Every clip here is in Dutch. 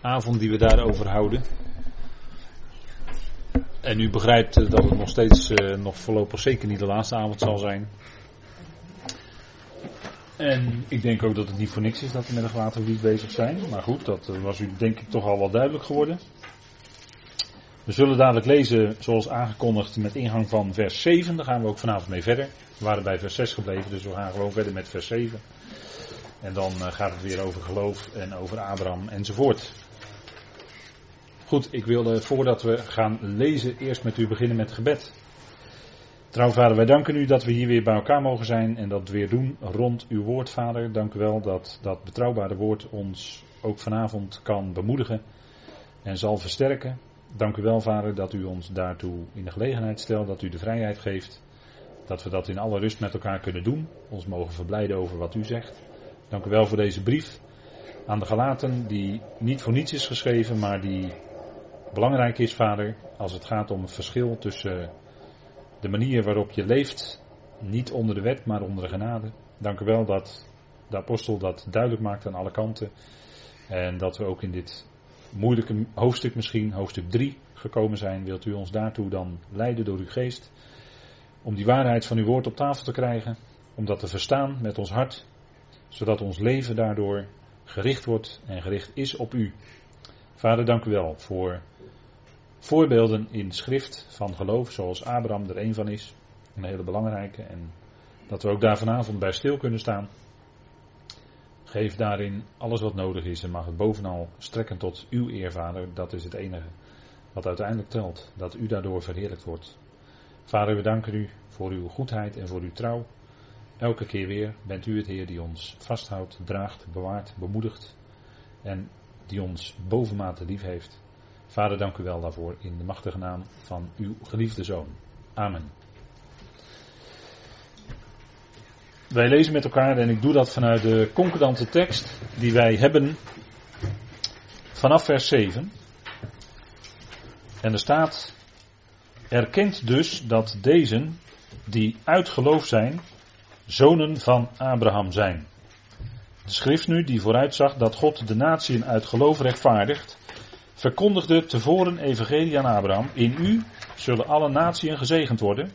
avond die we daarover houden. En u begrijpt eh, dat het nog steeds, uh, nog voorlopig zeker niet de laatste avond zal zijn. En ik denk ook dat het niet voor niks is dat we met een glaten bezig zijn. Maar goed, dat eh, was u denk ik toch al wel duidelijk geworden. We zullen dadelijk lezen, zoals aangekondigd, met ingang van vers 7. Daar gaan we ook vanavond mee verder. We waren bij vers 6 gebleven, dus we gaan gewoon verder met vers 7. En dan gaat het weer over geloof en over Abraham enzovoort. Goed, ik wilde voordat we gaan lezen eerst met u beginnen met gebed. Trouw vader, wij danken u dat we hier weer bij elkaar mogen zijn en dat weer doen rond uw woord, vader. Dank u wel dat dat betrouwbare woord ons ook vanavond kan bemoedigen en zal versterken. Dank u wel, vader, dat u ons daartoe in de gelegenheid stelt, dat u de vrijheid geeft, dat we dat in alle rust met elkaar kunnen doen, ons mogen verblijden over wat u zegt. Dank u wel voor deze brief aan de Galaten, die niet voor niets is geschreven, maar die belangrijk is, vader, als het gaat om het verschil tussen de manier waarop je leeft, niet onder de wet, maar onder de genade. Dank u wel dat de apostel dat duidelijk maakt aan alle kanten. En dat we ook in dit moeilijke hoofdstuk misschien, hoofdstuk 3, gekomen zijn. Wilt u ons daartoe dan leiden door uw geest? Om die waarheid van uw woord op tafel te krijgen. Om dat te verstaan met ons hart. Zodat ons leven daardoor gericht wordt en gericht is op u. Vader, dank u wel voor voorbeelden in schrift van geloof, zoals Abraham er een van is. Een hele belangrijke. En dat we ook daar vanavond bij stil kunnen staan. Geef daarin alles wat nodig is en mag het bovenal strekken tot uw eer, Vader. Dat is het enige wat uiteindelijk telt. Dat u daardoor verheerlijkt wordt. Vader, we danken u voor uw goedheid en voor uw trouw. Elke keer weer bent u het Heer die ons vasthoudt, draagt, bewaart, bemoedigt. En die ons bovenmate lief heeft. Vader, dank u wel daarvoor in de machtige naam van uw geliefde zoon. Amen. Wij lezen met elkaar en ik doe dat vanuit de concordante tekst die wij hebben vanaf vers 7. En er staat, erkent dus dat deze die uit geloof zijn, zonen van Abraham zijn. De schrift nu die vooruitzag dat God de natieën uit geloof rechtvaardigt, verkondigde tevoren evangelie aan Abraham. In u zullen alle natieën gezegend worden,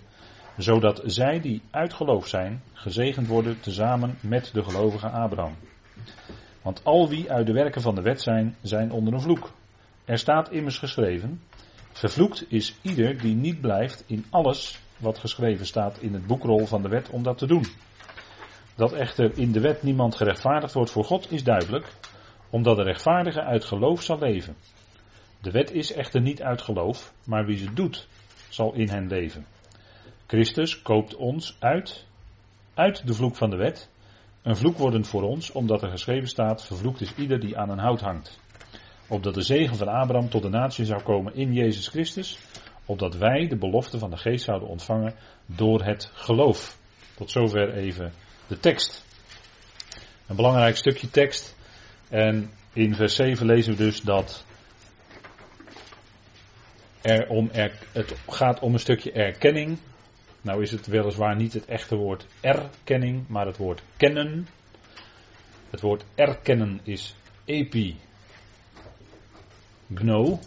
zodat zij die uit geloof zijn, gezegend worden tezamen met de gelovige Abraham. Want al wie uit de werken van de wet zijn, zijn onder een vloek. Er staat immers geschreven, vervloekt is ieder die niet blijft in alles wat geschreven staat in het boekrol van de wet om dat te doen. Dat echter in de wet niemand gerechtvaardigd wordt voor God is duidelijk, omdat de rechtvaardige uit geloof zal leven. De wet is echter niet uit geloof, maar wie ze doet, zal in hen leven. Christus koopt ons uit, uit de vloek van de wet, een vloek wordend voor ons, omdat er geschreven staat, vervloekt is ieder die aan een hout hangt. Opdat de zegen van Abraham tot de natie zou komen in Jezus Christus, opdat wij de belofte van de geest zouden ontvangen door het geloof. Tot zover even de tekst. Een belangrijk stukje tekst. En in vers 7 lezen we dus dat er om er, het gaat om een stukje erkenning. Nou is het weliswaar niet het echte woord erkenning, maar het woord kennen. Het woord erkennen is epi gno.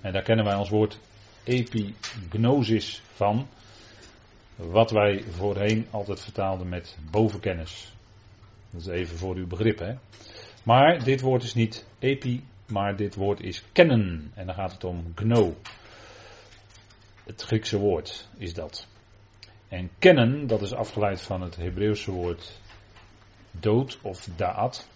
En daar kennen wij ons woord epignosis van. Wat wij voorheen altijd vertaalden met bovenkennis. Dat is even voor uw begrip. Hè? Maar dit woord is niet epi, maar dit woord is kennen. En dan gaat het om gno. Het Griekse woord is dat. En kennen, dat is afgeleid van het Hebreeuwse woord dood of daad.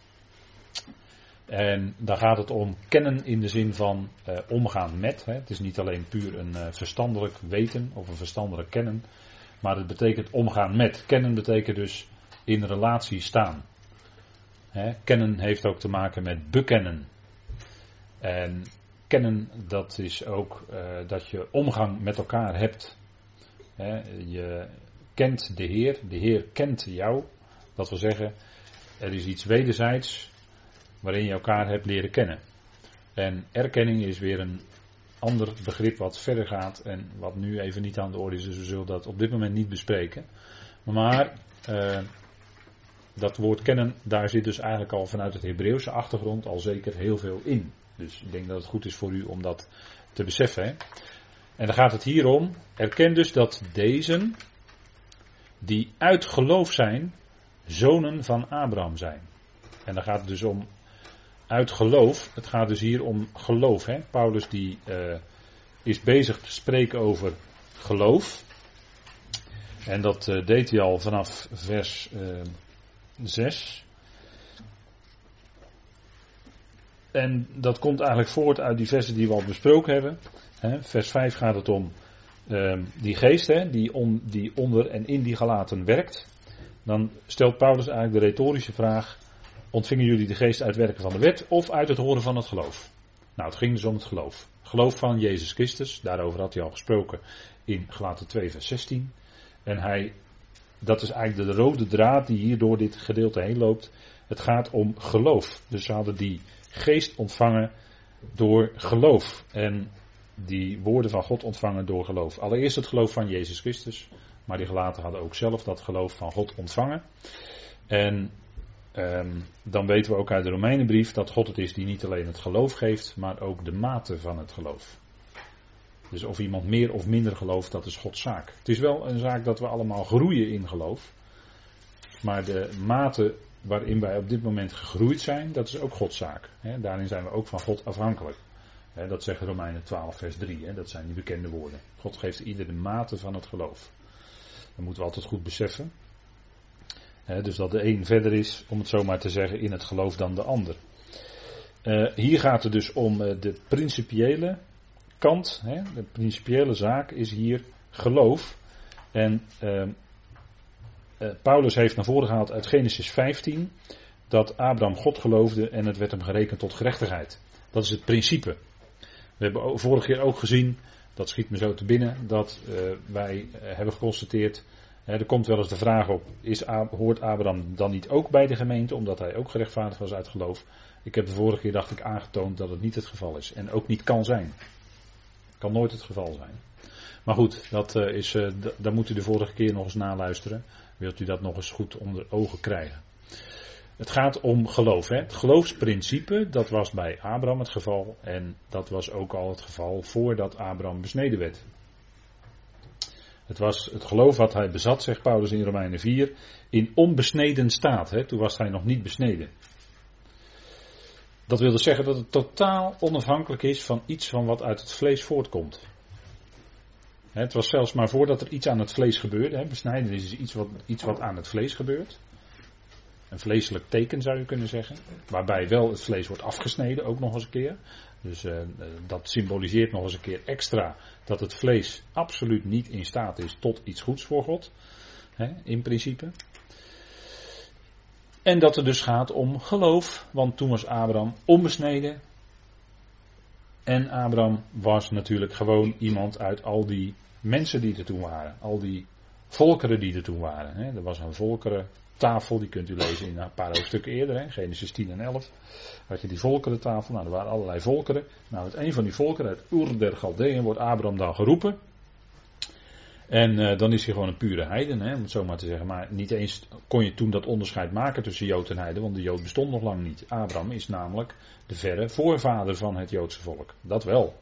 En daar gaat het om kennen in de zin van uh, omgaan met. Hè. Het is niet alleen puur een uh, verstandelijk weten of een verstandelijk kennen. Maar het betekent omgaan met. Kennen betekent dus in relatie staan. Hè. Kennen heeft ook te maken met bekennen. En kennen, dat is ook uh, dat je omgang met elkaar hebt. Je kent de Heer, de Heer kent jou. Dat wil zeggen, er is iets wederzijds waarin je elkaar hebt leren kennen. En erkenning is weer een ander begrip wat verder gaat en wat nu even niet aan de orde is, dus we zullen dat op dit moment niet bespreken. Maar uh, dat woord kennen, daar zit dus eigenlijk al vanuit het Hebreeuwse achtergrond al zeker heel veel in. Dus ik denk dat het goed is voor u om dat te beseffen. En dan gaat het hier om. Erken dus dat deze, die uit geloof zijn, zonen van Abraham zijn. En dan gaat het dus om uit geloof. Het gaat dus hier om geloof. Hè? Paulus die uh, is bezig te spreken over geloof. En dat uh, deed hij al vanaf vers uh, 6. En dat komt eigenlijk voort uit die versen die we al besproken hebben. Vers 5 gaat het om uh, die geest die, die onder en in die gelaten werkt. Dan stelt Paulus eigenlijk de retorische vraag: ontvingen jullie de geest uit werken van de wet of uit het horen van het geloof? Nou, het ging dus om het geloof. Geloof van Jezus Christus, daarover had hij al gesproken in Galaten 2, vers 16. En hij, dat is eigenlijk de rode draad die hier door dit gedeelte heen loopt. Het gaat om geloof. Dus ze hadden die geest ontvangen door geloof. En die woorden van God ontvangen door geloof. Allereerst het geloof van Jezus Christus. Maar die gelaten hadden ook zelf dat geloof van God ontvangen. En um, dan weten we ook uit de Romeinenbrief dat God het is die niet alleen het geloof geeft, maar ook de mate van het geloof. Dus of iemand meer of minder gelooft, dat is Gods zaak. Het is wel een zaak dat we allemaal groeien in geloof. Maar de mate waarin wij op dit moment gegroeid zijn, dat is ook Gods zaak. daarin zijn we ook van God afhankelijk. dat zegt Romeinen 12, vers 3. dat zijn die bekende woorden. God geeft ieder de mate van het geloof. Dat moeten we altijd goed beseffen. dus dat de een verder is, om het zo maar te zeggen, in het geloof dan de ander. Uh, hier gaat het dus om uh, de principiële kant. de principiële zaak is hier geloof. En uh, Paulus heeft naar voren gehaald uit Genesis 15 dat Abraham God geloofde en het werd hem gerekend tot gerechtigheid. Dat is het principe. We hebben vorige keer ook gezien dat schiet me zo te binnen, dat uh, wij hebben geconstateerd, hè, er komt wel eens de vraag op, is, hoort Abraham dan niet ook bij de gemeente, omdat hij ook gerechtvaardigd was uit geloof? Ik heb de vorige keer, dacht ik, aangetoond dat het niet het geval is en ook niet kan zijn. Kan nooit het geval zijn. Maar goed, dat uh, is, daar moet u de vorige keer nog eens naluisteren. Wilt u dat nog eens goed onder ogen krijgen. Het gaat om geloof. Hè? Het geloofsprincipe, dat was bij Abraham het geval. En dat was ook al het geval voordat Abraham besneden werd. Het was het geloof wat hij bezat, zegt Paulus in Romeinen 4, in onbesneden staat. Hè? Toen was hij nog niet besneden. Dat wil dus zeggen dat het totaal onafhankelijk is van iets van wat uit het vlees voortkomt. Het was zelfs maar voordat er iets aan het vlees gebeurde. Besnijden is iets wat, iets wat aan het vlees gebeurt. Een vleeselijk teken zou je kunnen zeggen. Waarbij wel het vlees wordt afgesneden, ook nog eens een keer. Dus uh, dat symboliseert nog eens een keer extra dat het vlees absoluut niet in staat is tot iets goeds voor God. Hè, in principe. En dat er dus gaat om geloof, want toen was Abraham onbesneden. En Abraham was natuurlijk gewoon iemand uit al die mensen die er toen waren. Al die volkeren die er toen waren. Hè. Er was een volkeren tafel, die kunt u lezen in een paar hoofdstukken eerder, hè, Genesis 10 en 11. Had je die volkerentafel, nou er waren allerlei volkeren. Nou, uit een van die volkeren, uit Ur der Galdeën, wordt Abraham dan geroepen. En uh, dan is hij gewoon een pure heiden, hè, om het zo maar te zeggen. Maar niet eens kon je toen dat onderscheid maken tussen Jood en heiden, want de Jood bestond nog lang niet. Abraham is namelijk de verre voorvader van het Joodse volk. Dat wel.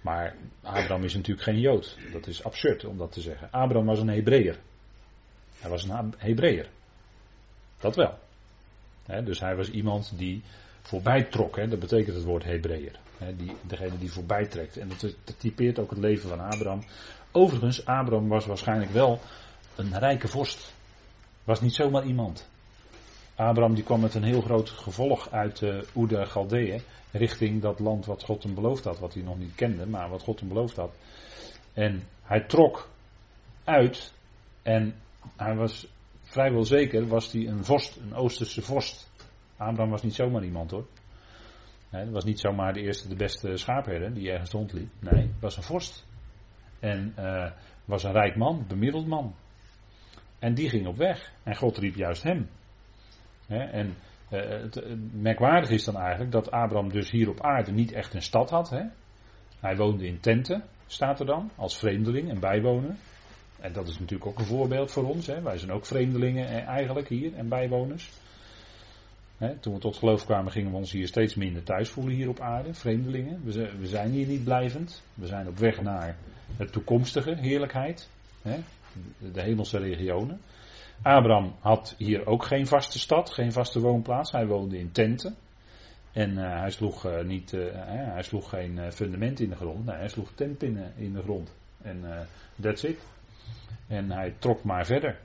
Maar Abraham is natuurlijk geen Jood. Dat is absurd om dat te zeggen. Abraham was een Hebreeër. Hij was een Hebreeër. Dat wel. dus hij was iemand die voorbij trok. dat betekent het woord Hebreeër. die, degene die voorbij trekt. En dat, dat, typeert ook het leven van Abraham. Overigens, Abraham was waarschijnlijk wel een rijke vorst. Was niet zomaar iemand. Abraham die kwam met een heel groot gevolg uit uh, Oede Galdeeën. Richting dat land wat God hem beloofd had. Wat hij nog niet kende, maar wat God hem beloofd had. En hij trok uit. En hij was vrijwel zeker was hij een vorst, een Oosterse vorst. Abraham was niet zomaar iemand hoor. Hij was niet zomaar de eerste, de beste schaapherder die ergens rondliep. Nee, was een vorst. En uh, was een rijk man, bemiddeld man. En die ging op weg. En God riep juist hem. en uh, het, merkwaardig is dan eigenlijk dat Abraham dus hier op aarde niet echt een stad had. Hij woonde in tenten, staat er dan, als vreemdeling en bijwoner. En dat is natuurlijk ook een voorbeeld voor ons. Wij zijn ook vreemdelingen eh, eigenlijk hier en bijwoners. toen we tot geloof kwamen, gingen we ons hier steeds minder thuis voelen hier op aarde, vreemdelingen. We zijn hier niet blijvend. We zijn op weg naar het toekomstige heerlijkheid, de hemelse regionen. Abraham had hier ook geen vaste stad, geen vaste woonplaats. Hij woonde in tenten. En uh, hij, sloeg, uh, niet, uh, hij sloeg geen fundament in de grond. Nee, hij sloeg tentpinnen in de grond. En that's it. En hij trok maar verder.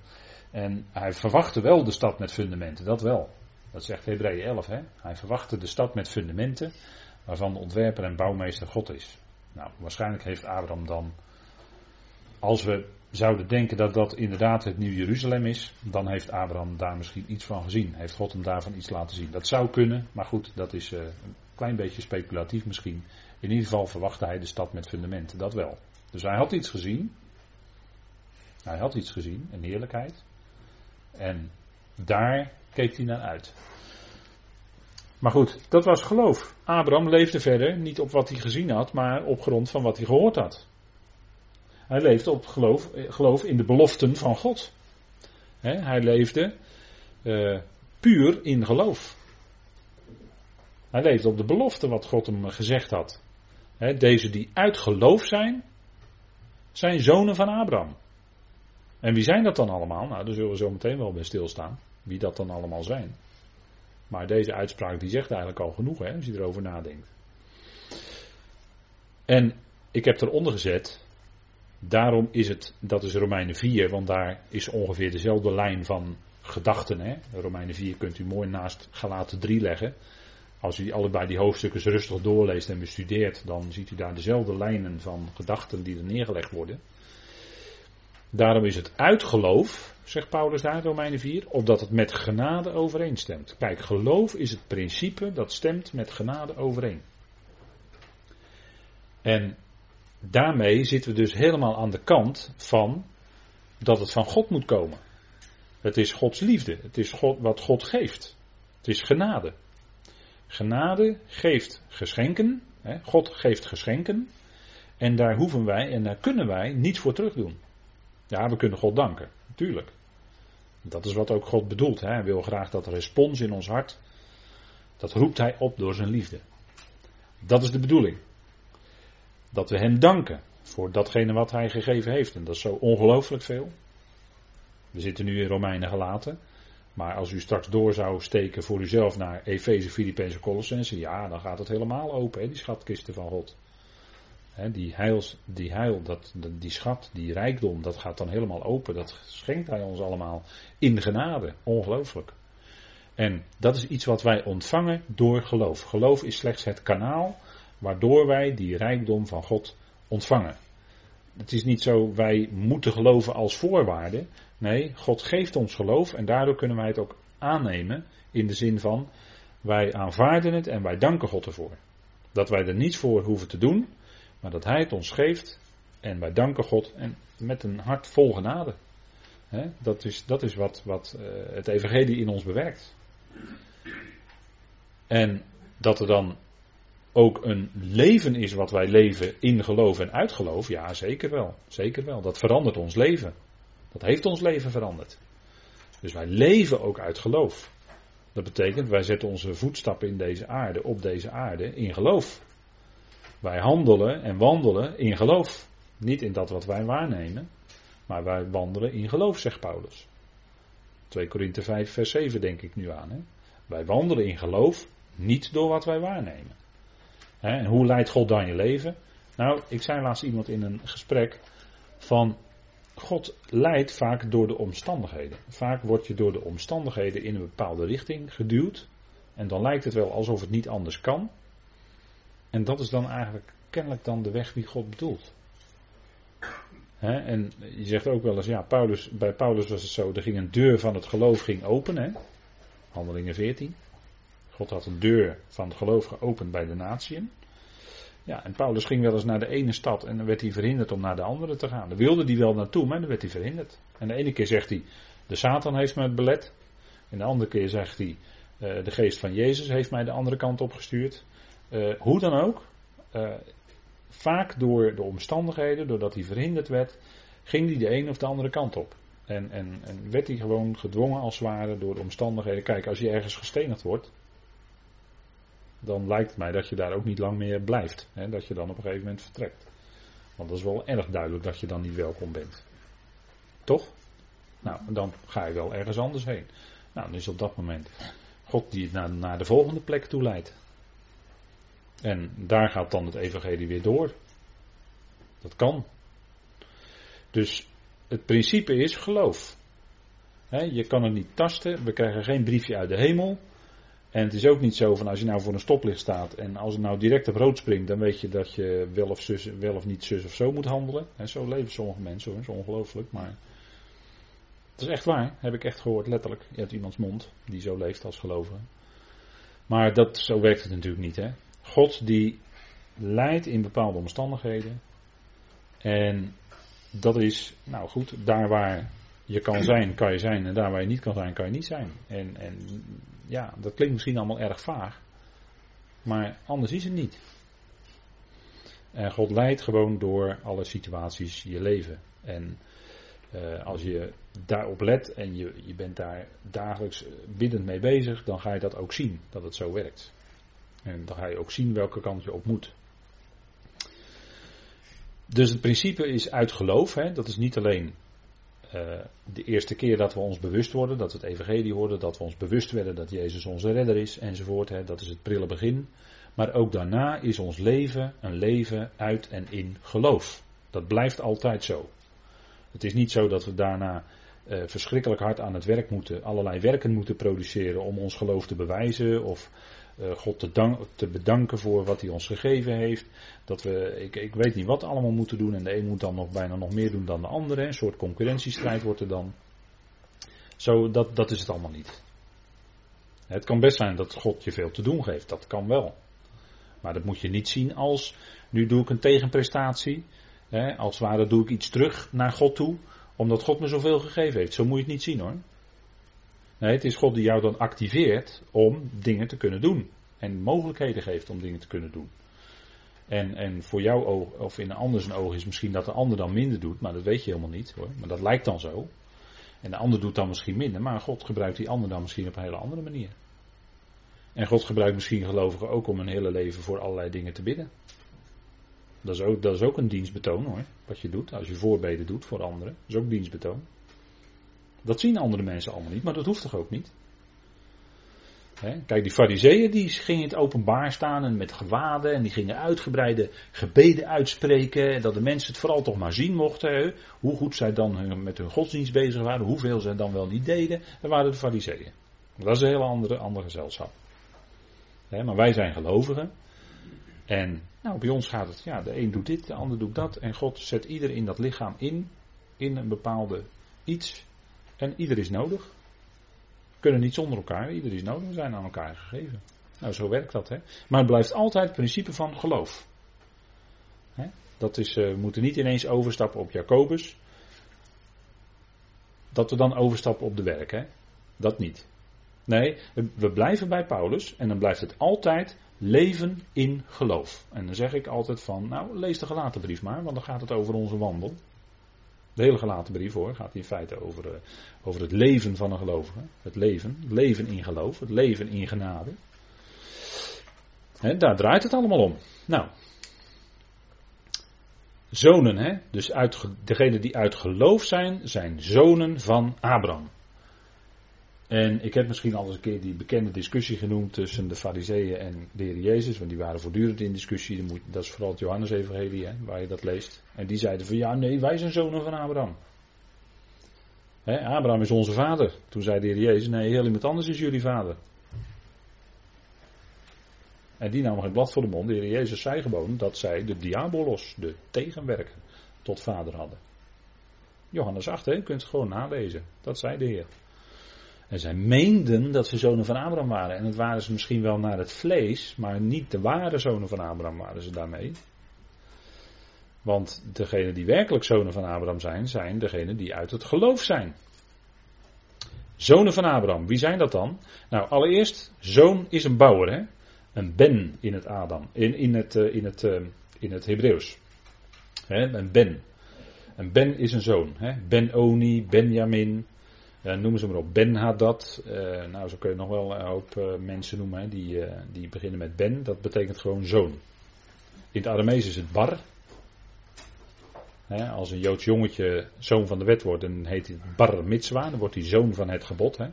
En hij verwachtte wel de stad met fundamenten, dat wel. Dat zegt Hebreeën 11. Hè? Hij verwachtte de stad met fundamenten waarvan de ontwerper en bouwmeester God is. Nou, waarschijnlijk heeft Abraham dan, als we zouden denken dat dat inderdaad het Nieuw Jeruzalem is, dan heeft Abraham daar misschien iets van gezien. Heeft God hem daarvan iets laten zien. Dat zou kunnen, maar goed, dat is uh, een klein beetje speculatief misschien. In ieder geval verwachtte hij de stad met fundamenten, dat wel. Dus hij had iets gezien. Hij had iets gezien, een heerlijkheid. En daar keek hij naar uit. Maar goed, dat was geloof. Abraham leefde verder niet op wat hij gezien had, maar op grond van wat hij gehoord had. Hij leefde op geloof, geloof in de beloften van God. hij leefde uh, puur in geloof. Hij leefde op de belofte wat God hem gezegd had. deze die uit geloof zijn, zijn zonen van Abraham. En wie zijn dat dan allemaal? Nou, daar zullen we zo meteen wel bij stilstaan. Wie dat dan allemaal zijn. Maar deze uitspraak die zegt eigenlijk al genoeg, hè, als je erover nadenkt. En ik heb eronder gezet, daarom is het, dat is Romeinen 4, want daar is ongeveer dezelfde lijn van gedachten. Hè. Romeinen 4 kunt u mooi naast Galaten 3 leggen. Als u allebei die hoofdstukken rustig doorleest en bestudeert, dan ziet u daar dezelfde lijnen van gedachten die er neergelegd worden. Daarom is het uitgeloof, zegt Paulus daar, Romeinen 4, opdat het met genade overeenstemt. Kijk, geloof is het principe dat stemt met genade overeen. En daarmee zitten we dus helemaal aan de kant van dat het van God moet komen. Het is Gods liefde, het is God, wat God geeft. Het is genade. Genade geeft geschenken, hè? God geeft geschenken, en daar hoeven wij en daar kunnen wij niet voor terug doen. Ja, we kunnen God danken, natuurlijk. Dat is wat ook God bedoelt. Hè. Hij wil graag dat respons in ons hart, dat roept hij op door zijn liefde. Dat is de bedoeling. Dat we hem danken voor datgene wat hij gegeven heeft. En dat is zo ongelooflijk veel. We zitten nu in Romeinen gelaten. Maar als u straks door zou steken voor uzelf naar Efeze, Filippenzen, Colossense, ja, dan gaat het helemaal open, hè, die schatkisten van God die, heils, die heil, dat, die schat, die rijkdom, dat gaat dan helemaal open. Dat schenkt hij ons allemaal in genade. Ongelooflijk. En dat is iets wat wij ontvangen door geloof. Geloof is slechts het kanaal waardoor wij die rijkdom van God ontvangen. Het is niet zo, wij moeten geloven als voorwaarde. Nee, God geeft ons geloof en daardoor kunnen wij het ook aannemen. In de zin van, wij aanvaarden het en wij danken God ervoor. Dat wij er niets voor hoeven te doen, maar dat Hij het ons geeft en wij danken God en met een hart vol genade. dat is, dat is wat, wat uh, het Evangelie in ons bewerkt. En dat er dan ook een leven is wat wij leven in geloof en uit geloof, ja zeker wel. Zeker wel. Dat verandert ons leven. Dat heeft ons leven veranderd. Dus wij leven ook uit geloof. Dat betekent, wij zetten onze voetstappen in deze aarde, op deze aarde, in geloof. Wij handelen en wandelen in geloof. Niet in dat wat wij waarnemen, maar wij wandelen in geloof, zegt Paulus. 2 Korinthe 5, vers 7 denk ik nu aan. Hè? Wij wandelen in geloof, niet door wat wij waarnemen. En hoe leidt God dan je leven? Nou, ik zei laatst iemand in een gesprek van God leidt vaak door de omstandigheden. Vaak word je door de omstandigheden in een bepaalde richting geduwd. En dan lijkt het wel alsof het niet anders kan. En dat is dan eigenlijk kennelijk dan de weg die God bedoelt. en je zegt ook wel eens, ja, Paulus, bij Paulus was het zo, er ging een deur van het geloof ging open, hè? Handelingen 14. God had een deur van het geloof geopend bij de natieën. Ja, en Paulus ging wel eens naar de ene stad en dan werd hij verhinderd om naar de andere te gaan. Daar wilde hij wel naartoe, maar dan werd hij verhinderd. En de ene keer zegt hij, de Satan heeft me belet. En de andere keer zegt hij, eh, de geest van Jezus heeft mij de andere kant opgestuurd. Uh, hoe dan ook, uh, vaak door de omstandigheden, doordat hij verhinderd werd, ging hij de een of de andere kant op. En, en, en werd hij gewoon gedwongen als het ware door de omstandigheden. Kijk, als je ergens gestenigd wordt, dan lijkt het mij dat je daar ook niet lang meer blijft. Hè? Dat je dan op een gegeven moment vertrekt. Want dat is wel erg duidelijk dat je dan niet welkom bent. Toch? Nou, dan ga je wel ergens anders heen. Nou, is op dat moment God die het naar, naar de volgende plek toe leidt. En daar gaat dan het evangelie weer door. Dat kan. Dus het principe is geloof. je kan het niet tasten. We krijgen geen briefje uit de hemel. En het is ook niet zo van als je nou voor een stoplicht staat en als het nou direct op rood springt, dan weet je dat je wel of, zus, wel of niet zus of zo moet handelen. En zo leven sommige mensen hoor, dat is ongelooflijk. Maar het is echt waar, heb ik echt gehoord, letterlijk. Hebt iemands mond die zo leeft als gelovige. Maar dat, zo werkt het natuurlijk niet. Hè? God die leidt in bepaalde omstandigheden. En dat is, nou goed, daar waar je kan zijn, kan je zijn. En daar waar je niet kan zijn, kan je niet zijn. En, en ja, dat klinkt misschien allemaal erg vaag. Maar anders is het niet. En God leidt gewoon door alle situaties je leven. En uh, als je daarop let en je, je bent daar dagelijks biddend mee bezig, dan ga je dat ook zien, dat het zo werkt. En dan ga je ook zien welke kant je op moet. Dus het principe is uit geloof. Hè? Dat is niet alleen uh, de eerste keer dat we ons bewust worden, dat we het evangelie hoorden, dat we ons bewust werden dat Jezus onze redder is enzovoort. Hè? Dat is het prille begin. Maar ook daarna is ons leven een leven uit en in geloof. Dat blijft altijd zo. Het is niet zo dat we daarna uh, verschrikkelijk hard aan het werk moeten, allerlei werken moeten produceren om ons geloof te bewijzen of God te, te, bedanken voor wat hij ons gegeven heeft. Dat we, ik, ik weet niet wat allemaal moeten doen en de een moet dan nog bijna nog meer doen dan de andere. Een soort concurrentiestrijd wordt er dan. Zo, dat, dat is het allemaal niet. Het kan best zijn dat God je veel te doen geeft, dat kan wel. Maar dat moet je niet zien als, nu doe ik een tegenprestatie. Hè, als het ware doe ik iets terug naar God toe, omdat God me zoveel gegeven heeft. Zo moet je het niet zien hoor. Nee, het is God die jou dan activeert om dingen te kunnen doen. En mogelijkheden geeft om dingen te kunnen doen. En, en voor jouw oog, of in een ander zijn oog is misschien dat de ander dan minder doet, maar dat weet je helemaal niet hoor. Maar dat lijkt dan zo. En de ander doet dan misschien minder, maar God gebruikt die ander dan misschien op een hele andere manier. En God gebruikt misschien gelovigen ook om een hele leven voor allerlei dingen te bidden. Dat is ook, dat is ook een dienstbetoon hoor, wat je doet. Als je voorbeden doet voor anderen, dat is ook dienstbetoon. Dat zien andere mensen allemaal niet, maar dat hoeft toch ook niet? Kijk, die fariseeën die gingen in het openbaar staan en met gewaden en die gingen uitgebreide gebeden uitspreken. En dat de mensen het vooral toch maar zien mochten. Hoe goed zij dan met hun godsdienst bezig waren, hoeveel zij dan wel niet deden. Dat waren de fariseeën. Dat is een hele andere, andere gezelschap. maar wij zijn gelovigen. En nou, bij ons gaat het, ja, de een doet dit, de ander doet dat. En God zet ieder in dat lichaam in, in een bepaalde iets. En ieder is nodig. We kunnen niet zonder elkaar, ieder is nodig, we zijn aan elkaar gegeven. Nou, zo werkt dat, hè. Maar het blijft altijd het principe van geloof. Hè? Dat is, uh, we moeten niet ineens overstappen op Jacobus. Dat we dan overstappen op de werk, hè. Dat niet. Nee, we blijven bij Paulus en dan blijft het altijd leven in geloof. En dan zeg ik altijd van, nou lees de gelaten brief maar, want dan gaat het over onze wandel. De hele gelaten brief hoor, gaat in feite over, uh, over het leven van een gelovige. Het leven, leven in geloof, het leven in genade. He, daar draait het allemaal om. Nou, zonen, hè? dus uit, degenen die uit geloof zijn, zijn zonen van Abraham. En ik heb misschien al eens een keer die bekende discussie genoemd tussen de Fariseeën en de Heer Jezus, want die waren voortdurend in discussie. Dat is vooral het Johannes-evangelie, waar je dat leest. En die zeiden van ja, nee, wij zijn zonen van Abraham. He, Abraham is onze vader. Toen zei de Heer Jezus, nee, heel iemand anders is jullie vader. En die namen geen blad voor de mond. De Heer Jezus zei gewoon dat zij de diabolos, de tegenwerker, tot vader hadden. Johannes 8, hè, je kunt het gewoon nalezen. Dat zei de Heer. En zij meenden dat ze zonen van Abraham waren. En het waren ze misschien wel naar het vlees, maar niet de ware zonen van Abraham waren ze daarmee. Want degenen die werkelijk zonen van Abraham zijn, zijn degenen die uit het geloof zijn. Zonen van Abraham, wie zijn dat dan? Nou, allereerst, zoon is een bouwer, hè? Een ben in het Adam, in, in het, eh, in het, eh, in het Hebreeuws. Een ben. Een Ben is een zoon. Hè? Ben-Oni, Benjamin, uh, noemen ze maar op. Ben-Hadad. Uh, nou, zo kun je nog wel een hoop uh, mensen noemen die, die beginnen met Ben. Dat betekent gewoon zoon. In het Aramees is het Bar. Hè, als een Joods jongetje zoon van de wet wordt, dan heet hij Bar Mitzwa. Dan wordt hij zoon van het gebod. Hè.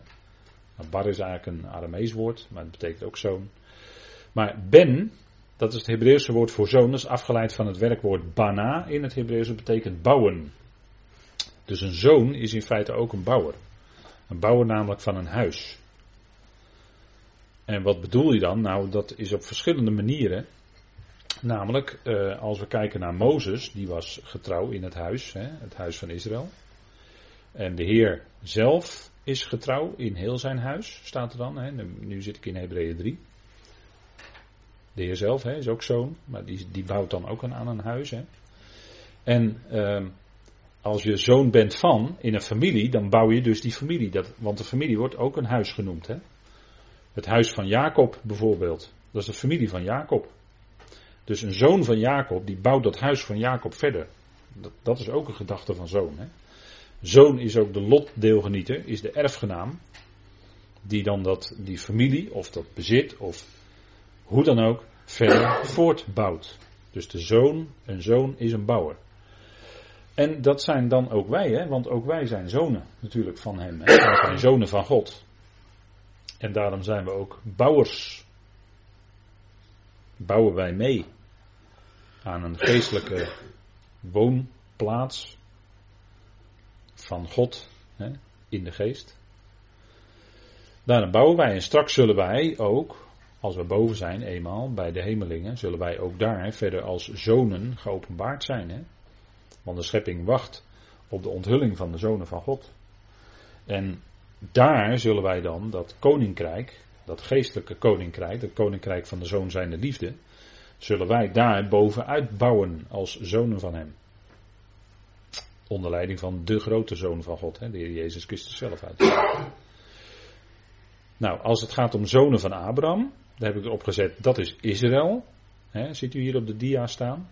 Nou, bar is eigenlijk een Aramees woord, maar het betekent ook zoon. Maar Ben, dat is het Hebreeuwse woord voor zoon, dat is afgeleid van het werkwoord bana in het Hebreeuws, dat betekent bouwen. Dus een zoon is in feite ook een bouwer. Een bouwer namelijk van een huis. En wat bedoel je dan? Nou, dat is op verschillende manieren. Namelijk, eh, als we kijken naar Mozes, die was getrouw in het huis, hè, het huis van Israël. En de Heer zelf is getrouw in heel zijn huis, staat er dan. Hè. Nu zit ik in Hebreeën 3. De Heer zelf hè, is ook zoon, maar die, die bouwt dan ook aan een huis. Hè. En uh, als je zoon bent van in een familie, dan bouw je dus die familie. Dat, want de familie wordt ook een huis genoemd. Hè. Het huis van Jacob bijvoorbeeld, dat is de familie van Jacob. Dus een zoon van Jacob, die bouwt dat huis van Jacob verder. Dat, dat is ook een gedachte van zoon. Hè. Zoon is ook de lotdeelgenieter, is de erfgenaam. Die dan dat, die familie of dat bezit of hoe dan ook verder voortbouwt. Dus de zoon, een zoon is een bouwer. En dat zijn dan ook wij, hè? want ook wij zijn zonen natuurlijk van hem. Hè? Wij zijn zonen van God. En daarom zijn we ook bouwers. Bouwen wij mee aan een geestelijke woonplaats van God hè, in de geest. Daarom bouwen wij en straks zullen wij ook, als we boven zijn eenmaal bij de hemelingen, zullen wij ook daar verder als zonen geopenbaard zijn. Hè? Want de schepping wacht op de onthulling van de zonen van God. En daar zullen wij dan dat koninkrijk, dat geestelijke koninkrijk, dat koninkrijk van de zoon zijnde liefde, zullen wij daar bovenuit bouwen als zonen van hem. Onder leiding van de grote zoon van God, hè, de Heer Jezus Christus zelf uit. Nou, als het gaat om zonen van Abraham, daar heb ik erop gezet, dat is Israël. Hè, ziet u hier op de dia staan?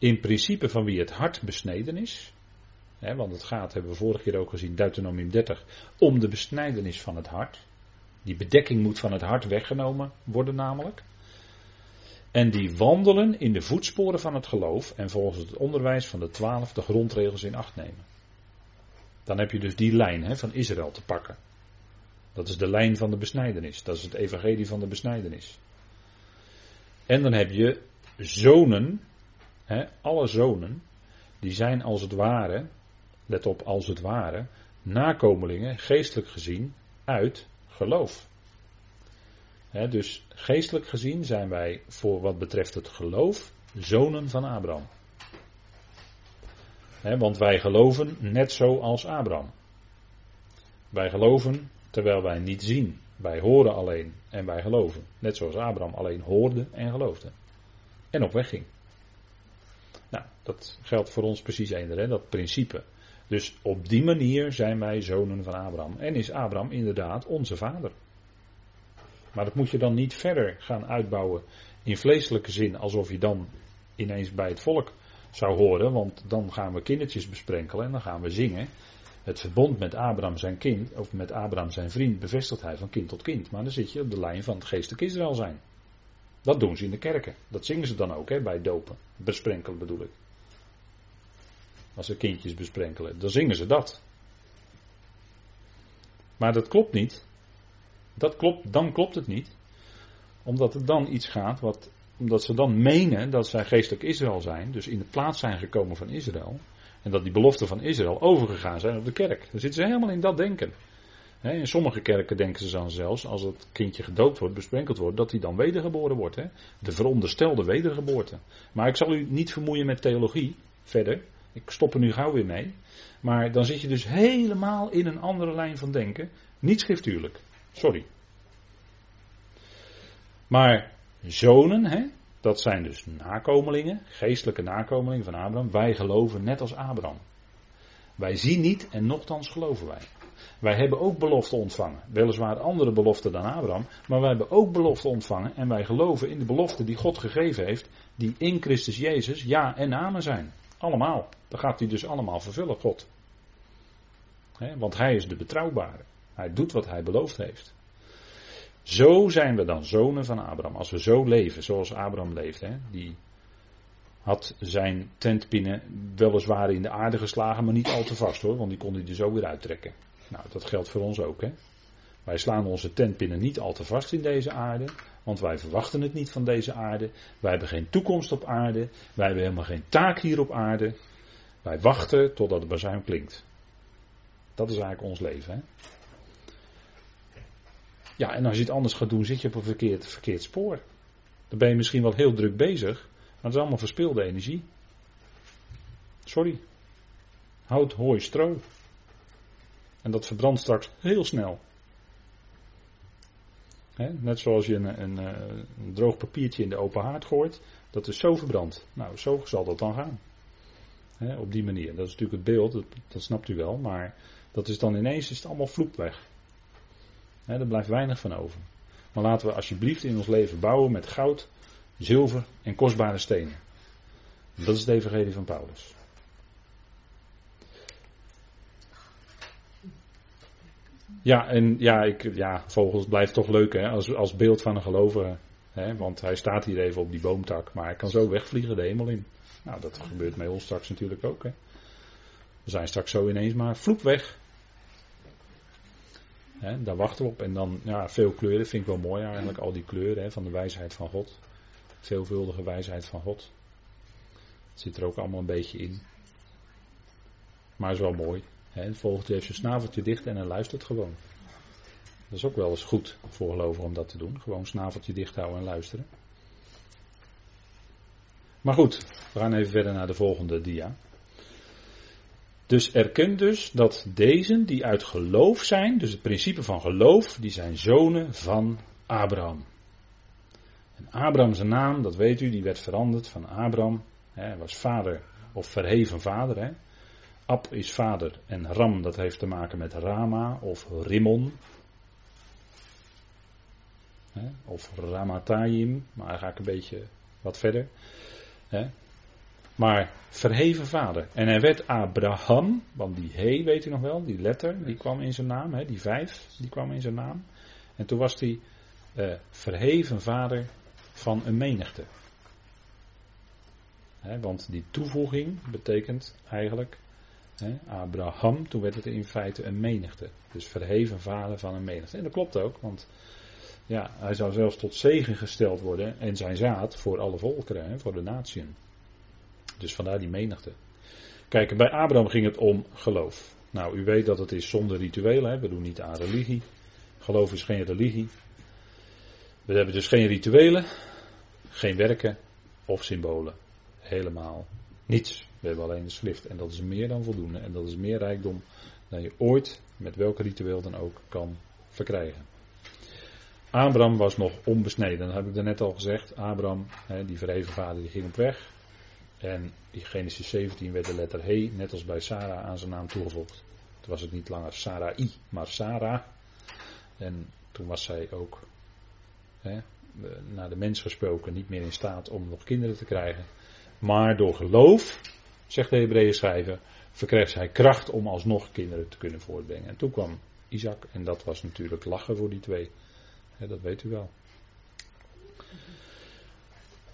In principe van wie het hart besneden is. Want het gaat, hebben we vorige keer ook gezien, Deuteronomium 30, om de besnijdenis van het hart. Die bedekking moet van het hart weggenomen worden namelijk. En die wandelen in de voetsporen van het geloof en volgens het onderwijs van de twaalf de grondregels in acht nemen. Dan heb je dus die lijn van Israël te pakken. Dat is de lijn van de besnijdenis. Dat is het evangelie van de besnijdenis. En dan heb je zonen, alle zonen, die zijn als het ware, let op als het ware, nakomelingen, geestelijk gezien, uit geloof dus geestelijk gezien zijn wij voor wat betreft het geloof zonen van Abraham. want wij geloven net zo als Abraham. Wij geloven terwijl wij niet zien. Wij horen alleen en wij geloven. Net zoals Abraham alleen hoorde en geloofde. En op weg ging. Nou, dat geldt voor ons precies eender, dat principe. Dus op die manier zijn wij zonen van Abraham. En is Abraham inderdaad onze vader. Maar dat moet je dan niet verder gaan uitbouwen in vleeselijke zin, alsof je dan ineens bij het volk zou horen, want dan gaan we kindertjes besprenkelen en dan gaan we zingen. Het verbond met Abraham zijn kind, of met Abraham zijn vriend, bevestigt hij van kind tot kind. Maar dan zit je op de lijn van het geestelijk Israël zijn. Dat doen ze in de kerken. Dat zingen ze dan ook hè, bij dopen. Besprenkelen bedoel ik. Als ze kindjes besprenkelen, dan zingen ze dat. Maar dat klopt niet. Dat klopt, dan klopt het niet. Omdat er dan iets gaat wat, omdat ze dan menen dat zij geestelijk Israël zijn, dus in de plaats zijn gekomen van Israël. En dat die beloften van Israël overgegaan zijn op de kerk. Dan zitten ze helemaal in dat denken. In sommige kerken denken ze dan zelfs, als het kindje gedoopt wordt, besprenkeld wordt, dat hij dan wedergeboren wordt. De veronderstelde wedergeboorte. Maar ik zal u niet vermoeien met theologie verder. Ik stop er nu gauw weer mee. Maar dan zit je dus helemaal in een andere lijn van denken. Niet schriftuurlijk. Sorry. Maar zonen, hè, dat zijn dus nakomelingen, geestelijke nakomelingen van Abraham. Wij geloven net als Abraham. Wij zien niet en nochtans geloven wij. Wij hebben ook beloften ontvangen. Weliswaar andere beloften dan Abraham, maar wij hebben ook beloften ontvangen en wij geloven in de beloften die God gegeven heeft, die in Christus Jezus ja en amen zijn. Allemaal. Dat gaat hij dus allemaal vervullen, God. want hij is de betrouwbare. Hij doet wat hij beloofd heeft. Zo zijn we dan zonen van Abraham. Als we zo leven, zoals Abraham leeft. Die had zijn tentpinnen weliswaar in de aarde geslagen, maar niet al te vast hoor, want die kon hij er zo weer uittrekken. Nou, dat geldt voor ons ook. Hè? Wij slaan onze tentpinnen niet al te vast in deze aarde, want wij verwachten het niet van deze aarde. Wij hebben geen toekomst op aarde. Wij hebben helemaal geen taak hier op aarde. Wij wachten totdat het bazuin klinkt. Dat is eigenlijk ons leven. Hè? Ja, en als je het anders gaat doen, zit je op een verkeerd, verkeerd spoor. Dan ben je misschien wel heel druk bezig, maar het is allemaal verspilde energie. Sorry. Hout, hooi, stro. En dat verbrandt straks heel snel. net zoals je een, een, een, droog papiertje in de open haard gooit, dat is zo verbrand. Nou, zo zal dat dan gaan. op die manier. Dat is natuurlijk het beeld, dat, snapt u wel, maar dat is dan ineens is het allemaal vloep weg. He, er blijft weinig van over. Maar laten we alsjeblieft in ons leven bouwen met goud, zilver en kostbare stenen. Dat is het evangelie van Paulus. Ja, en ja, ik, ja, vogels blijft toch leuk hè, als, als beeld van een gelovige. Hè, want hij staat hier even op die boomtak, maar hij kan zo wegvliegen de hemel in. Nou, dat gebeurt met ons straks natuurlijk ook. Hè. We zijn straks zo ineens maar vloep weg. Hè, daar wachten we op. En dan, ja, veel kleuren vind ik wel mooi eigenlijk. Al die kleuren hè, van de wijsheid van God. Veelvuldige wijsheid van God. Zit er ook allemaal een beetje in. Maar is wel mooi. Het vogeltje heeft zijn snaveltje dicht en hij luistert gewoon. Dat is ook wel eens goed voor gelovigen om dat te doen. Gewoon snaveltje dicht houden en luisteren. Maar goed, we gaan even verder naar de volgende dia. Dus erken dus dat deze die uit geloof zijn, dus het principe van geloof, die zijn zonen van Abraham. En Abraham zijn naam, dat weet u, die werd veranderd van Abraham. Hij was vader of verheven vader. Hè. Ab is vader en Ram dat heeft te maken met Rama of Rimmon. Of Ramatayim, maar daar ga ik een beetje wat verder. Maar verheven vader. En hij werd Abraham, want die he, weet u nog wel, die letter, die kwam in zijn naam, die vijf, die kwam in zijn naam. En toen was hij uh, verheven vader van een menigte. want die toevoeging betekent eigenlijk Abraham, toen werd het in feite een menigte. Dus verheven vader van een menigte. En dat klopt ook, want ja, hij zou zelfs tot zegen gesteld worden en zijn zaad voor alle volkeren, voor de natieën. Dus vandaar die menigte. Kijk, bij Abraham ging het om geloof. Nou, u weet dat het is zonder rituelen. We doen niet aan religie. Geloof is geen religie. We hebben dus geen rituelen, geen werken of symbolen. Helemaal niets. We hebben alleen de schrift. En dat is meer dan voldoende. En dat is meer rijkdom dan je ooit met welke ritueel dan ook kan verkrijgen. Abraham was nog onbesneden. Dat heb ik net al gezegd. Abraham, die verheven vader, die ging op weg. En in Genesis 17 werd de letter He, net als bij Sarah, aan zijn naam toegevoegd. Toen was het niet langer Sarai, maar Sarah. En toen was zij ook, hè, naar de mens gesproken, niet meer in staat om nog kinderen te krijgen. Maar door geloof, zegt de Hebreeën schrijver, verkreeg zij kracht om alsnog kinderen te kunnen voortbrengen. En toen kwam Isaac en dat was natuurlijk lachen voor die twee. dat weet u wel.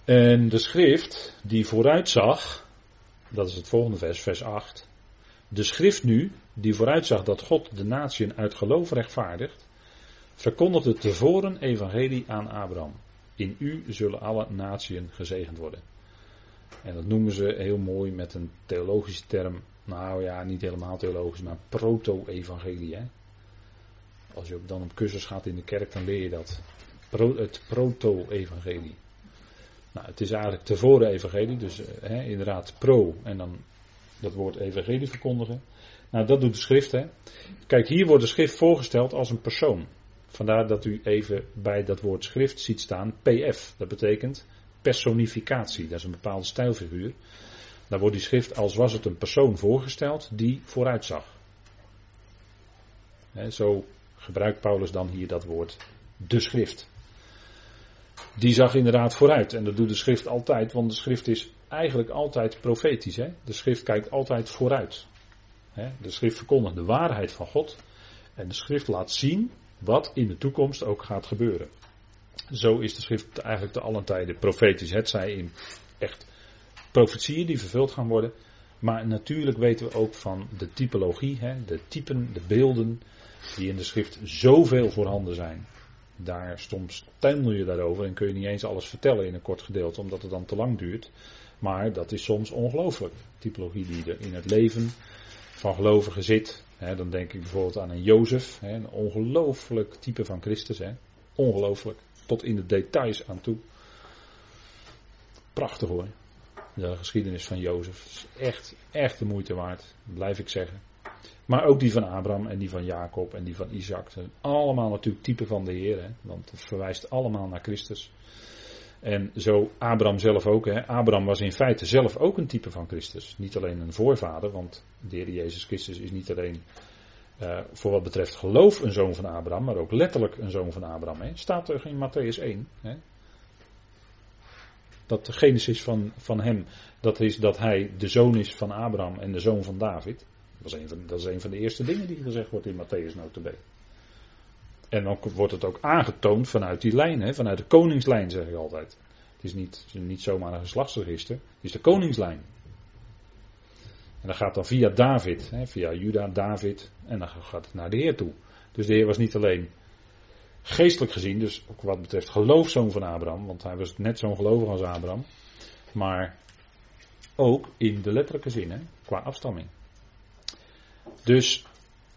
En de schrift die vooruitzag, dat is het volgende vers, vers 8. De schrift nu, die vooruitzag dat God de natieën uit geloof rechtvaardigt, verkondigde tevoren evangelie aan Abraham. In u zullen alle natieën gezegend worden. En dat noemen ze heel mooi met een theologische term. Nou ja, niet helemaal theologisch, maar proto-evangelie. Als je dan op cursus gaat in de kerk, dan leer je dat. het proto-evangelie. Nou, het is eigenlijk tevoren evangelie, dus eh, inderdaad pro en dan dat woord evangelie verkondigen. Nou, dat doet de schrift. Hè. Kijk, hier wordt de schrift voorgesteld als een persoon. Vandaar dat u even bij dat woord schrift ziet staan PF. Dat betekent personificatie. Dat is een bepaalde stijlfiguur. Daar wordt die schrift als was het een persoon voorgesteld die vooruitzag. He, zo gebruikt Paulus dan hier dat woord de schrift. die zag inderdaad vooruit. En dat doet de schrift altijd, want de schrift is eigenlijk altijd profetisch. De schrift kijkt altijd vooruit. De schrift verkondigt de waarheid van God. En de schrift laat zien wat in de toekomst ook gaat gebeuren. Zo is de schrift eigenlijk te allen tijden profetisch. Het zij in echt profetieën die vervuld gaan worden. Maar natuurlijk weten we ook van de typologie, hè, de typen, de beelden, die in de schrift zoveel voorhanden zijn. Daar soms tuimel je daarover en kun je niet eens alles vertellen in een kort gedeelte, omdat het dan te lang duurt. Maar dat is soms ongelooflijk. Typologie die er in het leven van gelovigen zit. Hè, dan denk ik bijvoorbeeld aan een Jozef, hè, een ongelooflijk type van Christus. Hè. Ongelooflijk, tot in de details aan toe. Prachtig hoor. De geschiedenis van Jozef is echt, echt de moeite waard, blijf ik zeggen. Maar ook die van Abraham en die van Jacob en die van Isaac. Allemaal natuurlijk typen van de Heer, want het verwijst allemaal naar Christus. En zo Abraham zelf ook. Hè. Abraham was in feite zelf ook een type van Christus. Niet alleen een voorvader, want de Heer Jezus Christus is niet alleen uh, voor wat betreft geloof een zoon van Abraham, maar ook letterlijk een zoon van Abraham. Hè. Staat er in Matthäus 1. Hè. Dat de genesis van, van hem, dat is dat hij de zoon is van Abraham en de zoon van David. Dat is een van, dat is van de eerste dingen die gezegd wordt in Matthäus notabene. En dan wordt het ook aangetoond vanuit die lijn, hè, vanuit de koningslijn zeg ik altijd. Het is niet, niet zomaar een geslachtsregister, het is de koningslijn. En dat gaat dan via David, hè, via Juda, David, en dan gaat het naar de Heer toe. Dus de Heer was niet alleen geestelijk gezien, dus ook wat betreft geloofzoon van Abraham, want hij was net zo'n gelovig als Abraham, maar ook in de letterlijke zin, hè, qua afstamming. Dus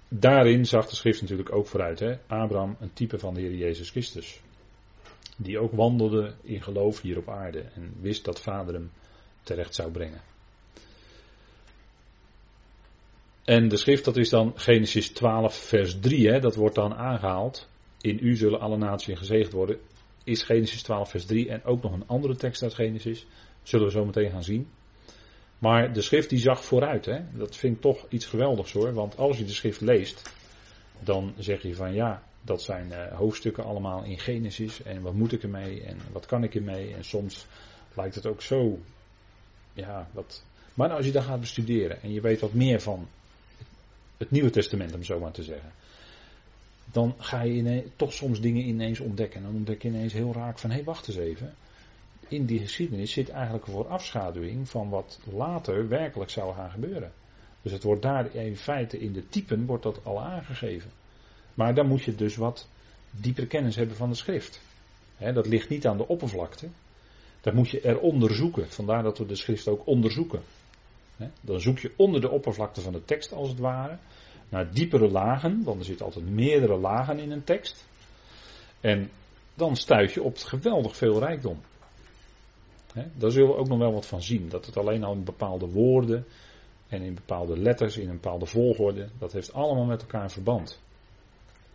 daarin zag de schrift natuurlijk ook vooruit. Hè? Abraham, een type van de Heer Jezus Christus. Die ook wandelde in geloof hier op aarde en wist dat vader hem terecht zou brengen. En de schrift, dat is dan Genesis 12, vers 3, hè, dat wordt dan aangehaald. In u zullen alle naties gezegend worden. Is Genesis 12, vers 3 en ook nog een andere tekst uit Genesis. Zullen we zo meteen gaan zien. Maar de schrift die zag vooruit. Hè? Dat vind ik toch iets geweldigs hoor. Want als je de schrift leest, dan zeg je van ja, dat zijn uh, hoofdstukken allemaal in Genesis. En wat moet ik ermee? En wat kan ik ermee? En soms lijkt het ook zo. Ja, wat. Maar als je dan gaat bestuderen en je weet wat meer van het Nieuwe Testament, om zo maar te zeggen. Dan ga je ineens, toch soms dingen ineens ontdekken. En dan ontdek je ineens heel raak van hé, hey, wacht eens even in die geschiedenis zit eigenlijk voor afschaduwing van wat later werkelijk zou gaan gebeuren. Dus het wordt daar in feite in de typen wordt dat al aangegeven. Maar dan moet je dus wat diepere kennis hebben van de schrift. dat ligt niet aan de oppervlakte. Dat moet je er onderzoeken. Vandaar dat we de schrift ook onderzoeken. Dan zoek je onder de oppervlakte van de tekst als het ware. Naar diepere lagen, want er zitten altijd meerdere lagen in een tekst. En dan stuit je op geweldig veel rijkdom. daar zullen we ook nog wel wat van zien. Dat het alleen al in bepaalde woorden en in bepaalde letters, in een bepaalde volgorde, dat heeft allemaal met elkaar verband.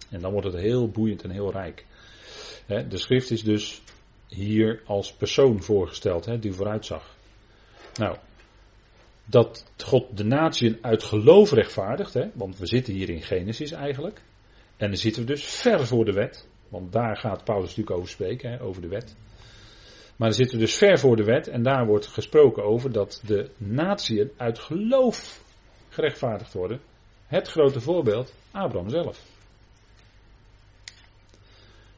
En dan wordt het heel boeiend en heel rijk. De schrift is dus hier als persoon voorgesteld, die vooruitzag. Nou, dat God de natie uit geloof rechtvaardigt, want we zitten hier in Genesis eigenlijk. En dan zitten we dus ver voor de wet, want daar gaat Paulus natuurlijk over spreken, over de wet. Maar dan zitten we dus ver voor de wet en daar wordt gesproken over dat de natieën uit geloof gerechtvaardigd worden. Het grote voorbeeld, Abraham zelf.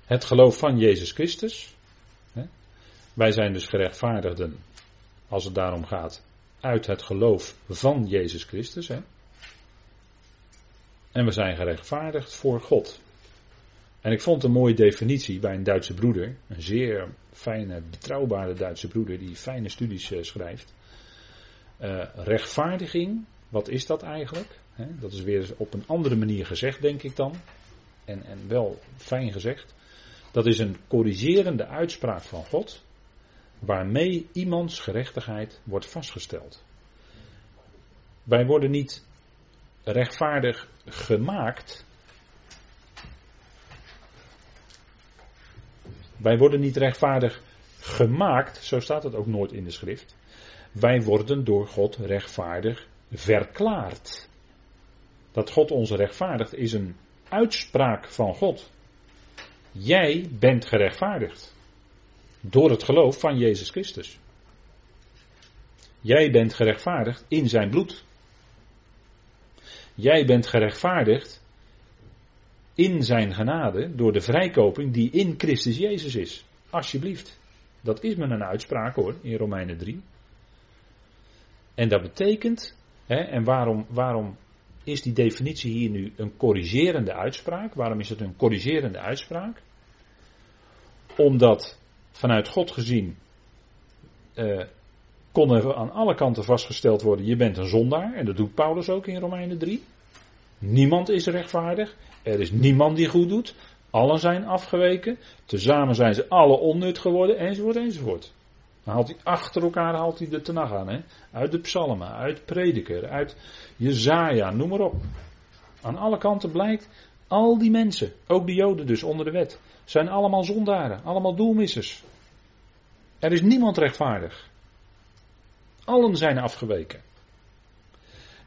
Het geloof van Jezus Christus. Wij zijn dus gerechtvaardigden, als het daarom gaat, uit het geloof van Jezus Christus. En we zijn gerechtvaardigd voor God. En ik vond een mooie definitie bij een Duitse broeder, een zeer fijne, betrouwbare Duitse broeder die fijne studies uh, schrijft. Uh, rechtvaardiging, wat is dat eigenlijk? dat is weer op een andere manier gezegd, denk ik dan. En, en wel fijn gezegd. Dat is een corrigerende uitspraak van God, waarmee iemands gerechtigheid wordt vastgesteld. Wij worden niet rechtvaardig gemaakt, Wij worden niet rechtvaardig gemaakt, zo staat het ook nooit in de schrift. Wij worden door God rechtvaardig verklaard. Dat God ons rechtvaardigt is een uitspraak van God. Jij bent gerechtvaardigd. Door het geloof van Jezus Christus. Jij bent gerechtvaardigd in zijn bloed. Jij bent gerechtvaardigd in zijn genade door de vrijkoping die in Christus Jezus is. Alsjeblieft. Dat is men een uitspraak hoor, in Romeinen 3. En dat betekent, hè, en waarom, waarom is die definitie hier nu een corrigerende uitspraak? Waarom is het een corrigerende uitspraak? Omdat vanuit God gezien eh, kon aan alle kanten vastgesteld worden: je bent een zondaar. En dat doet Paulus ook in Romeinen 3. Niemand is rechtvaardig. Er is niemand die goed doet. Allen zijn afgeweken. Tezamen zijn ze alle onnut geworden. Enzovoort, enzovoort. Dan haalt hij achter elkaar haalt hij de tenag aan. Hè? Uit de psalmen, uit prediker, uit Jezaja, noem maar op. Aan alle kanten blijkt, al die mensen, ook de joden dus onder de wet, zijn allemaal zondaren, allemaal doelmissers. Er is niemand rechtvaardig. Allen zijn afgeweken.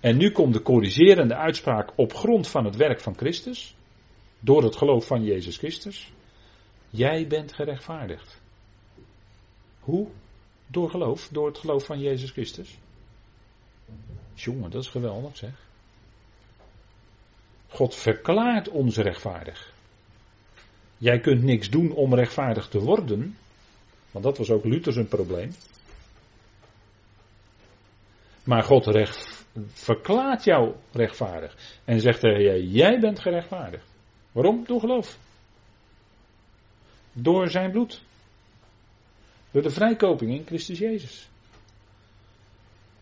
En nu komt de corrigerende uitspraak op grond van het werk van Christus, door het geloof van Jezus Christus. Jij bent gerechtvaardigd. Hoe? Door geloof, door het geloof van Jezus Christus. Jongen, dat is geweldig zeg. God verklaart ons rechtvaardig. Jij kunt niks doen om rechtvaardig te worden, want dat was ook Luther zijn probleem. Maar God recht, verklaart jou rechtvaardig en zegt tegen jij, jij bent gerechtvaardigd. Waarom? Door geloof. Door zijn bloed. Door de vrijkoping in Christus Jezus.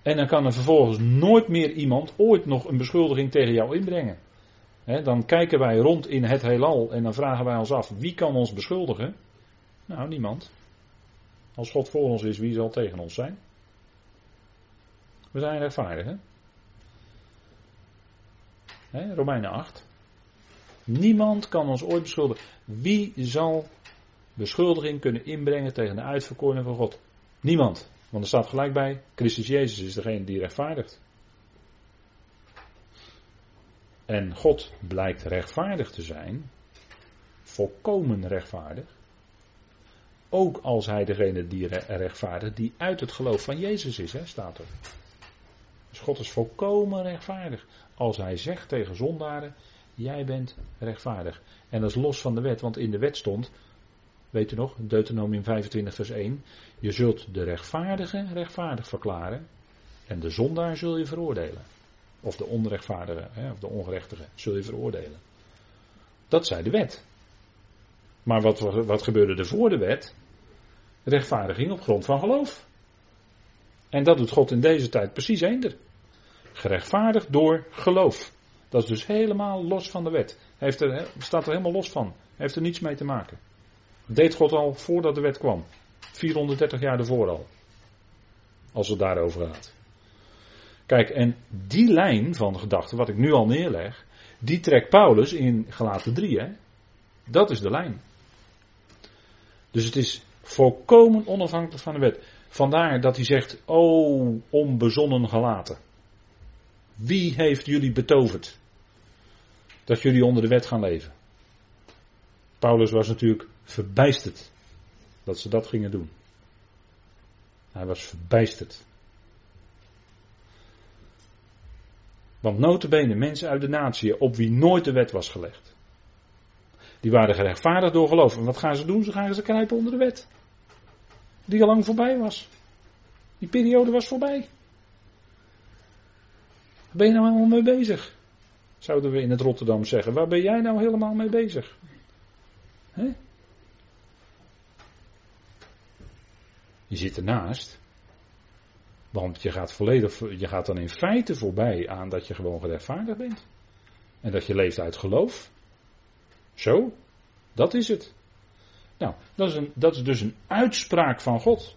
En dan kan er vervolgens nooit meer iemand ooit nog een beschuldiging tegen jou inbrengen. dan kijken wij rond in het heelal en dan vragen wij ons af: wie kan ons beschuldigen? Nou, niemand. Als God voor ons is, wie zal tegen ons zijn? We zijn rechtvaardig, hè? hè? Romeinen 8. Niemand kan ons ooit beschuldigen. Wie zal beschuldiging kunnen inbrengen tegen de uitverkorenen van God? Niemand. Want er staat gelijk bij, Christus Jezus is degene die rechtvaardigt. En God blijkt rechtvaardig te zijn, volkomen rechtvaardig. Ook als hij degene die rechtvaardigt, die uit het geloof van Jezus is, hè, staat er. God is volkomen rechtvaardig. Als hij zegt tegen zondaren, jij bent rechtvaardig. En dat is los van de wet, want in de wet stond, weet u nog, Deuteronomium 25 vers 1, je zult de rechtvaardige rechtvaardig verklaren en de zondaar zul je veroordelen. Of de onrechtvaardige, hè, of de ongerechtige zul je veroordelen. Dat zei de wet. Maar wat, wat gebeurde er voor de wet? Rechtvaardiging op grond van geloof. En dat doet God in deze tijd precies eender. Gerechtvaardigd door geloof. Dat is dus helemaal los van de wet. Heeft er, staat er helemaal los van. Heeft er niets mee te maken. Deed God al voordat de wet kwam. 430 jaar ervoor al. Als het daarover gaat. Kijk, en die lijn van gedachten, wat ik nu al neerleg, die trekt Paulus in Galaten 3. Hè? Dat is de lijn. Dus het is volkomen onafhankelijk van de wet. Vandaar dat hij zegt, o onbezonnen gelaten. Wie heeft jullie betoverd? Dat jullie onder de wet gaan leven. Paulus was natuurlijk verbijsterd dat ze dat gingen doen. Hij was verbijsterd. Want notabene mensen uit de natie op wie nooit de wet was gelegd. Die waren gerechtvaardigd door geloof. En wat gaan ze doen? Ze gaan ze kruipen onder de wet. Die al lang voorbij was. Die periode was voorbij. Waar ben je nou helemaal mee bezig? Zouden we in het Rotterdam zeggen. Waar ben jij nou helemaal mee bezig? Je zit ernaast. Want je gaat, volledig, je gaat dan in feite voorbij aan dat je gewoon gerechtvaardigd bent. En dat je leeft uit geloof. Zo, dat is het. Nou, dat is, een, dat is dus een uitspraak van God.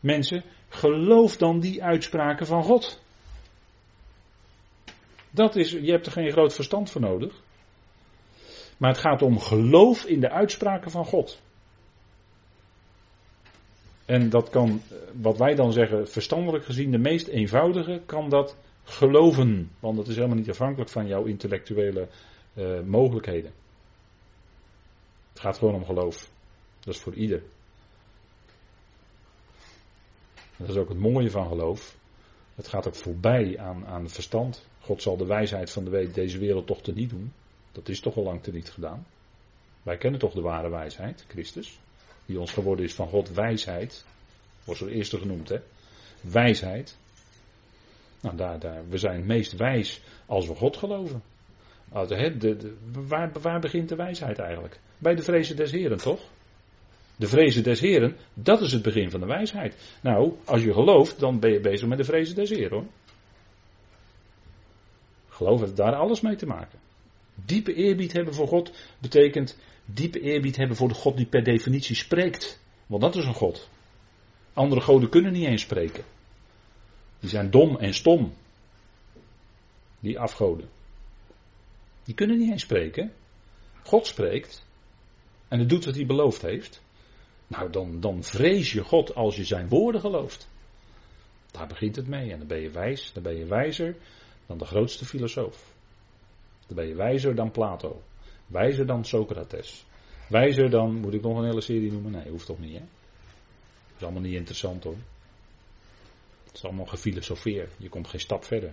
Mensen, geloof dan die uitspraken van God. Dat is, je hebt er geen groot verstand voor nodig. Maar het gaat om geloof in de uitspraken van God. En dat kan, wat wij dan zeggen, verstandelijk gezien, de meest eenvoudige, kan dat geloven. Want dat is helemaal niet afhankelijk van jouw intellectuele uh, mogelijkheden. Het gaat gewoon om geloof. Dat is voor ieder. Dat is ook het mooie van geloof. Het gaat ook voorbij aan, aan verstand. God zal de wijsheid van de, deze wereld toch te niet doen. Dat is toch al lang te niet gedaan. Wij kennen toch de ware wijsheid, Christus. Die ons geworden is van God wijsheid. Wordt er eerste genoemd, hè? Wijsheid. Nou, daar, daar, we zijn het meest wijs als we God geloven. De, de, waar, waar begint de wijsheid eigenlijk? Bij de vrezen des Heren, toch? De vrezen des Heren, dat is het begin van de wijsheid. Nou, als je gelooft, dan ben je bezig met de vrezen des Heren hoor. Geloof heeft daar alles mee te maken. Diepe eerbied hebben voor God betekent diepe eerbied hebben voor de God die per definitie spreekt. Want dat is een God. Andere goden kunnen niet eens spreken. Die zijn dom en stom. Die afgoden. Die kunnen niet eens spreken. God spreekt. En het doet wat hij beloofd heeft. Nou, dan, dan vrees je God als je zijn woorden gelooft. Daar begint het mee. En dan ben je wijs, dan ben je wijzer dan de grootste filosoof. Dan ben je wijzer dan Plato. Wijzer dan Socrates. Wijzer dan, moet ik nog een hele serie noemen? Nee, hoeft toch niet, hè? Is allemaal niet interessant hoor. Het is allemaal gefilosofeerd. Je komt geen stap verder.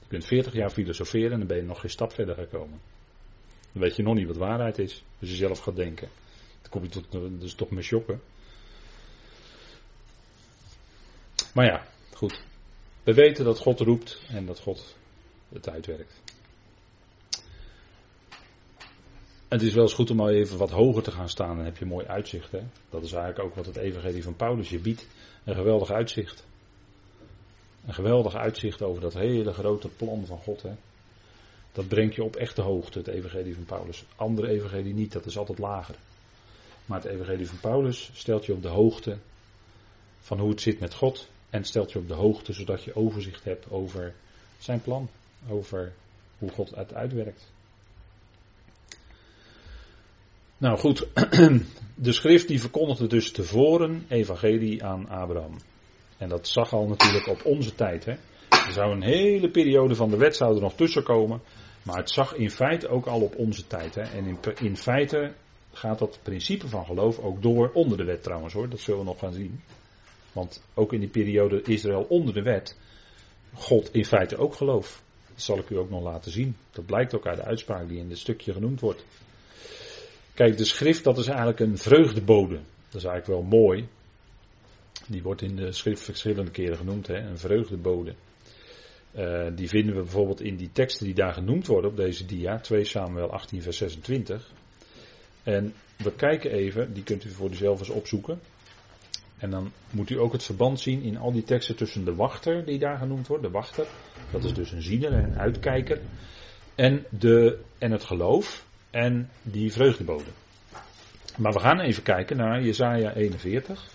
Je kunt 40 jaar filosoferen en dan ben je nog geen stap verder gekomen. Dan weet je nog niet wat waarheid is. Als je zelf gaat denken. Dan kom je tot, toch meer shocken. Maar ja, goed. We weten dat God roept en dat God het uitwerkt. Het is wel eens goed om al even wat hoger te gaan staan. Dan heb je mooi uitzicht. Hè? Dat is eigenlijk ook wat het evangelie van Paulus je biedt. Een geweldig uitzicht. Een geweldig uitzicht over dat hele grote plan van God. Hè? Dat brengt je op echte hoogte, het evangelie van Paulus. Andere evangelie niet, dat is altijd lager. Maar het evangelie van Paulus stelt je op de hoogte van hoe het zit met God. En stelt je op de hoogte zodat je overzicht hebt over zijn plan. Over hoe God het uitwerkt. Nou goed, de schrift die verkondigde dus tevoren evangelie aan Abraham. En dat zag al natuurlijk op onze tijd. Hè. Er zou een hele periode van de wet zou er nog tussen komen. Maar het zag in feite ook al op onze tijd. Hè. En in, in feite gaat dat principe van geloof ook door onder de wet trouwens hoor. Dat zullen we nog gaan zien. Want ook in die periode Israël onder de wet, God in feite ook geloof. Dat zal ik u ook nog laten zien. Dat blijkt ook uit de uitspraak die in dit stukje genoemd wordt. Kijk, de schrift dat is eigenlijk een vreugdebode. Dat is eigenlijk wel mooi. Die wordt in de schrift verschillende keren genoemd, hè? een vreugdebode. Uh, die vinden we bijvoorbeeld in die teksten die daar genoemd worden op deze dia, 2 Samuel 18 vers 26. En we kijken even, die kunt u voor uzelf eens opzoeken. En dan moet u ook het verband zien in al die teksten tussen de wachter die daar genoemd wordt, de wachter, dat is dus een ziener en uitkijker, en, de, en het geloof en die vreugdebode. Maar we gaan even kijken naar Jesaja 41,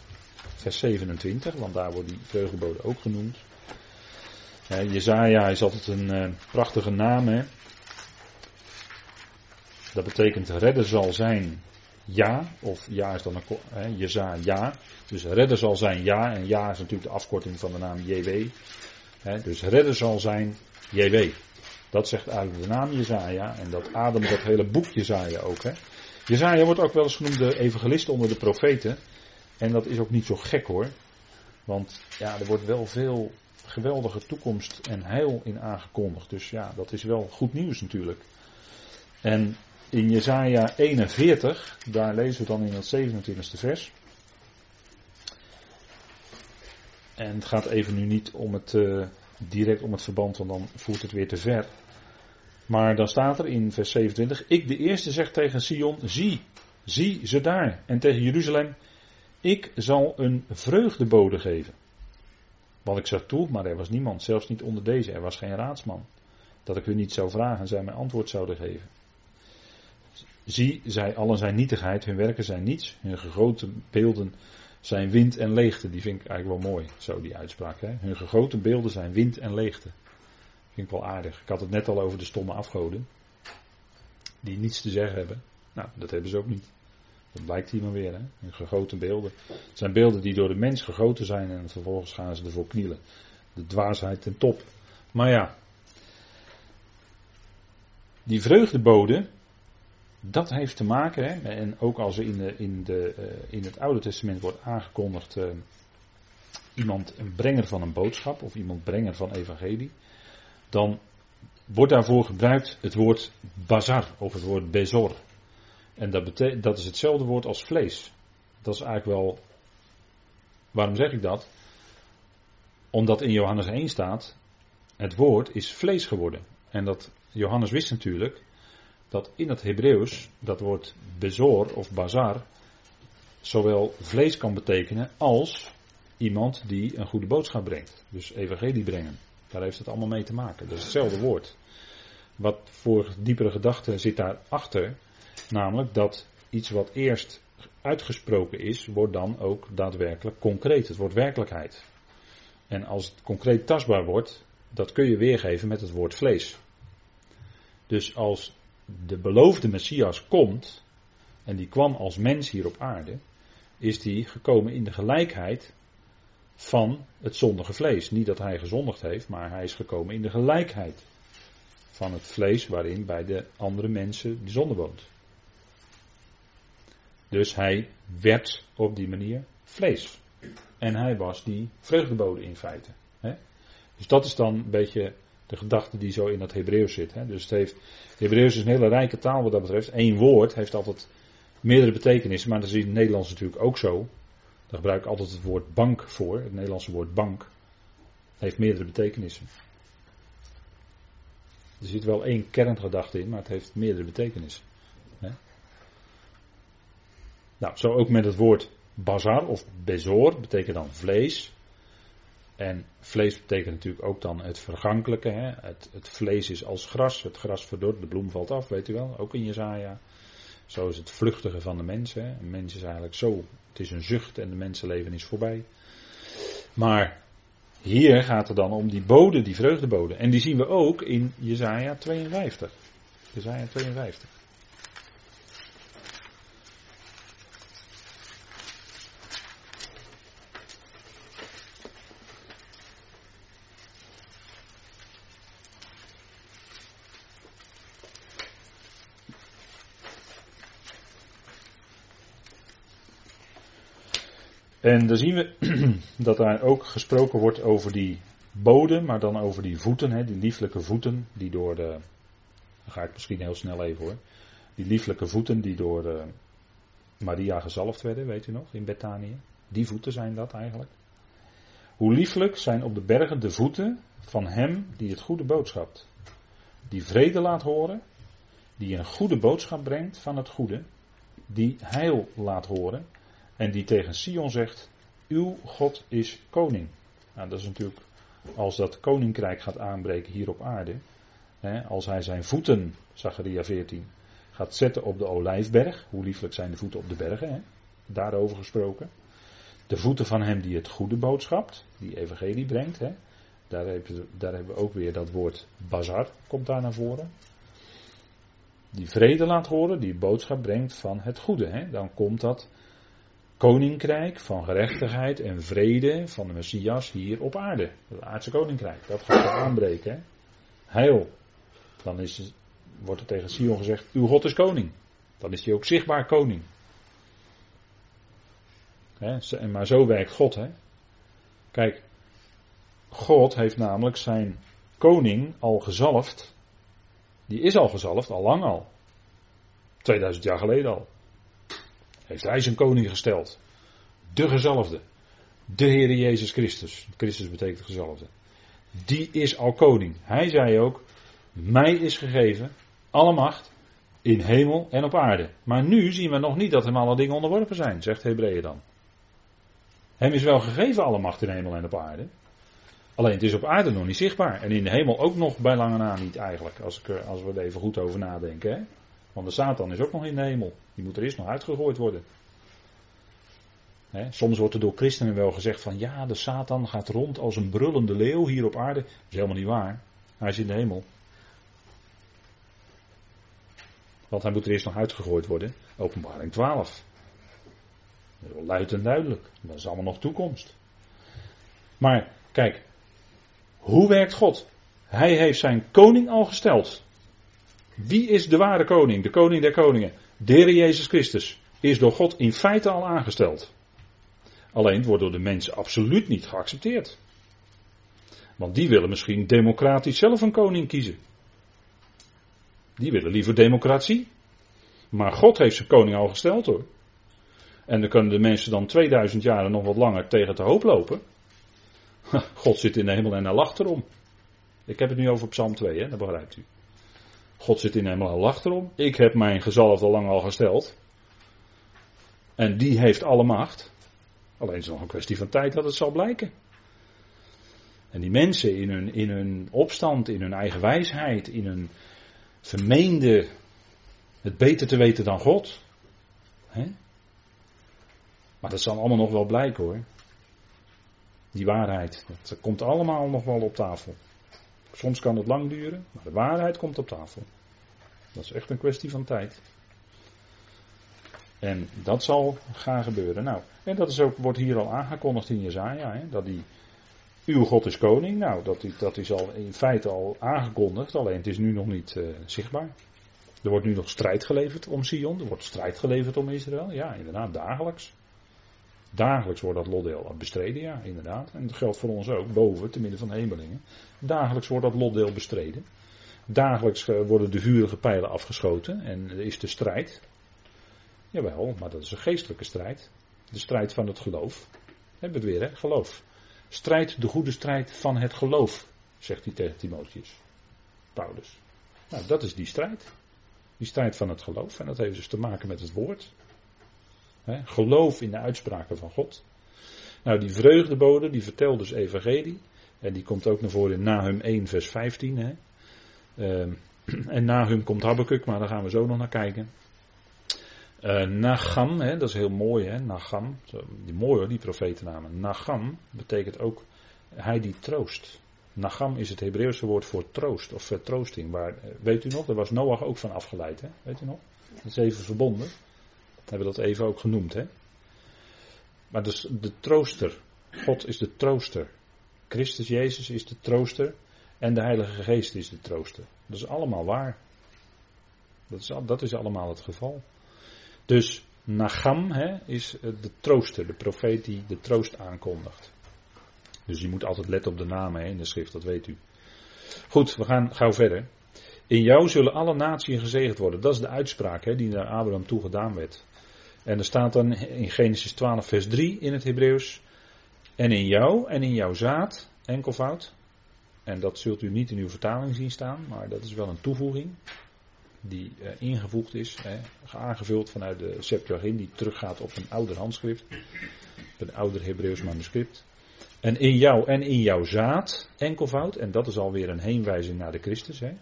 vers 27, want daar wordt die vreugdebode ook genoemd. Jezaja is altijd een uh, prachtige naam. Hè? Dat betekent redder zal zijn ja, of ja is dan een, hè, Jezaja ja. Dus redder zal zijn ja, en ja is natuurlijk de afkorting van de naam JW. Dus redder zal zijn JW. Dat zegt eigenlijk de naam Jezaja en dat ademt dat hele boek Jezaja ook. Hè. Jezaja wordt ook wel eens genoemd de evangelist onder de profeten. En dat is ook niet zo gek hoor. Want ja, er wordt wel veel geweldige toekomst en heil in aangekondigd. Dus ja, dat is wel goed nieuws natuurlijk. En in Jesaja 41, daar lezen we dan in het 27e vers. En het gaat even nu niet om het, uh, direct om het verband, want dan voert het weer te ver. Maar dan staat er in vers 27, ik de eerste zeg tegen Sion, zie, zie ze daar. En tegen Jeruzalem, ik zal een vreugdebode geven. Want ik zag toe, maar er was niemand, zelfs niet onder deze, er was geen raadsman. Dat ik hun niet zou vragen en zij mij antwoord zouden geven. Zie, zij allen zijn nietigheid, hun werken zijn niets, hun gegoten beelden zijn wind en leegte. Die vind ik eigenlijk wel mooi, zo die uitspraak. Hun gegoten beelden zijn wind en leegte. Vind ik wel aardig. Ik had het net al over de stomme afgoden. Die niets te zeggen hebben. Nou, dat hebben ze ook niet. Dat blijkt hier maar weer. Hè? Hun gegoten beelden. Het zijn beelden die door de mens gegoten zijn en vervolgens gaan ze ervoor knielen. De dwaasheid ten top. Maar ja. Die vreugdeboden, dat heeft te maken, hè, en ook als er in, de, in, de, uh, in het Oude Testament wordt aangekondigd uh, iemand een brenger van een boodschap of iemand brenger van evangelie, dan wordt daarvoor gebruikt het woord bazar of het woord bezor. En dat, dat is hetzelfde woord als vlees. Dat is eigenlijk wel. Waarom zeg ik dat? Omdat in Johannes 1 staat: het woord is vlees geworden. En dat Johannes wist natuurlijk dat in het Hebreeuws dat woord bezor of bazar zowel vlees kan betekenen als iemand die een goede boodschap brengt. Dus evangelie brengen. Daar heeft het allemaal mee te maken. Dat is hetzelfde woord. Wat voor diepere gedachte zit daarachter? Namelijk dat iets wat eerst uitgesproken is, wordt dan ook daadwerkelijk concreet. Het wordt werkelijkheid. En als het concreet tastbaar wordt, dat kun je weergeven met het woord vlees. Dus als de beloofde Messias komt, en die kwam als mens hier op aarde, is die gekomen in de gelijkheid van het zondige vlees. Niet dat hij gezondigd heeft, maar hij is gekomen in de gelijkheid van het vlees waarin bij de andere mensen de zonde woont. Dus hij werd op die manier vlees. En hij was die vreugdebode in feite. Dus dat is dan een beetje de gedachte die zo in dat Hebreeuws zit. Dus het heeft, Hebreeuws is een hele rijke taal wat dat betreft. Eén woord heeft altijd meerdere betekenissen, maar dat is in het Nederlands natuurlijk ook zo. Daar gebruik ik altijd het woord bank voor. Het Nederlandse woord bank heeft meerdere betekenissen. Er zit wel één kerngedachte in, maar het heeft meerdere betekenissen. Nou, zo ook met het woord bazar of bezor, betekent dan vlees. En vlees betekent natuurlijk ook dan het vergankelijke. Hè? Het, het, vlees is als gras, het gras verdort, de bloem valt af, weet u wel, ook in Jezaja. Zo is het vluchtige van de mens. Hè? Een mens is eigenlijk zo, het is een zucht en de mensenleven is voorbij. Maar hier gaat het dan om die bode, die vreugdebode. En die zien we ook in Jezaja 52. Jezaja 52. En dan zien we dat daar ook gesproken wordt over die bodem, maar dan over die voeten, hè, die lieflijke voeten, die door de. Dan ga ik misschien heel snel even hoor. Die lieflijke voeten die door Maria gezalfd werden, weet u nog, in Betanië. Die voeten zijn dat eigenlijk. Hoe lieflijk zijn op de bergen de voeten van hem die het goede boodschapt. Die vrede laat horen, die een goede boodschap brengt van het goede, die heil laat horen en die tegen Sion zegt: Uw God is koning. Nou, dat is natuurlijk als dat koninkrijk gaat aanbreken hier op aarde. Hè, als hij zijn voeten, Zacharia 14, gaat zetten op de olijfberg. Hoe lieflijk zijn de voeten op de bergen, hè, daarover gesproken. De voeten van hem die het goede boodschapt, die evangelie brengt. Hè. Daar, hebben, daar hebben we ook weer dat woord bazar, komt daar naar voren. Die vrede laat horen, die boodschap brengt van het goede. Hè. Dan komt dat koninkrijk van gerechtigheid en vrede van de Messias hier op aarde. Het aardse koninkrijk, dat gaat aanbreken. Hè? Heil. Dan is wordt er tegen Sion gezegd, uw God is koning. Dan is hij ook zichtbaar koning. Hè? Maar zo werkt God. Hè? Kijk, God heeft namelijk zijn koning al gezalfd. Die is al gezalfd, al lang al. 2000 jaar geleden al heeft hij zijn koning gesteld. De gezalfde. De Heere Jezus Christus. Christus betekent gezalfde. Die is al koning. Hij zei ook, mij is gegeven alle macht in hemel en op aarde. Maar nu zien we nog niet dat hem alle dingen onderworpen zijn, zegt Hebreeën dan. Hem is wel gegeven alle macht in hemel en op aarde. Alleen het is op aarde nog niet zichtbaar. En in de hemel ook nog bij lange na niet eigenlijk. Als, ik, als we er even goed over nadenken. Hè? Want de Satan is ook nog in de hemel. Die moet er eerst nog uitgegooid worden. soms wordt er door christenen wel gezegd van ja, de Satan gaat rond als een brullende leeuw hier op aarde. Dat is helemaal niet waar. Hij is in de hemel. Want hij moet er eerst nog uitgegooid worden. Openbaring 12. Dat is wel luid en duidelijk. Dat is allemaal nog toekomst. Maar kijk, hoe werkt God? Hij heeft zijn koning al gesteld. Wie is de ware koning, de koning der koningen? De Jezus Christus is door God in feite al aangesteld. Alleen wordt door de mensen absoluut niet geaccepteerd. Want die willen misschien democratisch zelf een koning kiezen. Die willen liever democratie. Maar God heeft zijn koning al gesteld hoor. En dan kunnen de mensen dan 2000 jaar nog wat langer tegen de hoop lopen. God zit in de hemel en hij lacht erom. Ik heb het nu over Psalm 2, hè? dat begrijpt u. God zit in hemel en lacht erom. Ik heb mijn gezalfde lang al gesteld. En die heeft alle macht. Alleen is het nog een kwestie van tijd dat het zal blijken. En die mensen in hun, in hun opstand, in hun eigen wijsheid, in hun vermeende het beter te weten dan God. Hè? Maar dat zal allemaal nog wel blijken hoor. Die waarheid, dat komt allemaal nog wel op tafel. Soms kan het lang duren, maar de waarheid komt op tafel. Dat is echt een kwestie van tijd. En dat zal gaan gebeuren. Nou, en dat is ook, wordt hier al aangekondigd in Jezaja, hè, dat die, uw God is koning. Nou, dat, dat is al in feite al aangekondigd, alleen het is nu nog niet uh, zichtbaar. Er wordt nu nog strijd geleverd om Sion, er wordt strijd geleverd om Israël. Ja, inderdaad, dagelijks. Dagelijks wordt dat lotdeel bestreden, ja, inderdaad. En dat geldt voor ons ook, boven, te midden van de hemelingen. Dagelijks wordt dat lotdeel bestreden. Dagelijks eh, worden de vurige pijlen afgeschoten en er is de strijd. Jawel, maar dat is een geestelijke strijd. De strijd van het geloof. Hebben we het weer, hè? Geloof. Strijd de goede strijd van het geloof, zegt hij tegen Timotheus. Paulus. Nou, dat is die strijd. Die strijd van het geloof. En dat heeft dus te maken met het woord. Geloof in de uitspraken van God. Nou, die vreugdebode, die vertelt dus evangelie. En die komt ook naar voren in Nahum 1, vers 15. Hè. Uh, en Nahum komt Habakkuk, maar daar gaan we zo nog naar kijken. Uh, Nagam, hè, dat is heel mooi, hè, Nagam. Die mooi hoor, die profetennamen. Nagam betekent ook hij die troost. Nagam is het Hebreeuwse woord voor troost of vertroosting. Waar, eh, weet u nog, daar was Noach ook van afgeleid, hè? weet u nog? Dat is even verbonden. We hebben dat even ook genoemd, hè? Maar dus de trooster. God is de trooster. Christus Jezus is de trooster. En de Heilige Geest is de trooster. Dat is allemaal waar. Dat is, dat is allemaal het geval. Dus Nagam hè, is de trooster, de profeet die de troost aankondigt. Dus je moet altijd letten op de namen hè, in de schrift, dat weet u. Goed, we gaan gauw verder. In jou zullen alle naties gezegend worden. Dat is de uitspraak hè, die naar Abraham toe gedaan werd. En er staat dan in Genesis 12, vers 3 in het Hebreeuws. En in jou en in jouw zaad, enkelvoud. En dat zult u niet in uw vertaling zien staan, maar dat is wel een toevoeging die uh, ingevoegd is, hè, aangevuld vanuit de Septuagint, die teruggaat op een ouder handschrift, een ouder Hebreeuws manuscript. En in jou en in jouw zaad, enkelvoud, en dat is alweer een heenwijzing naar de Christus. Hè.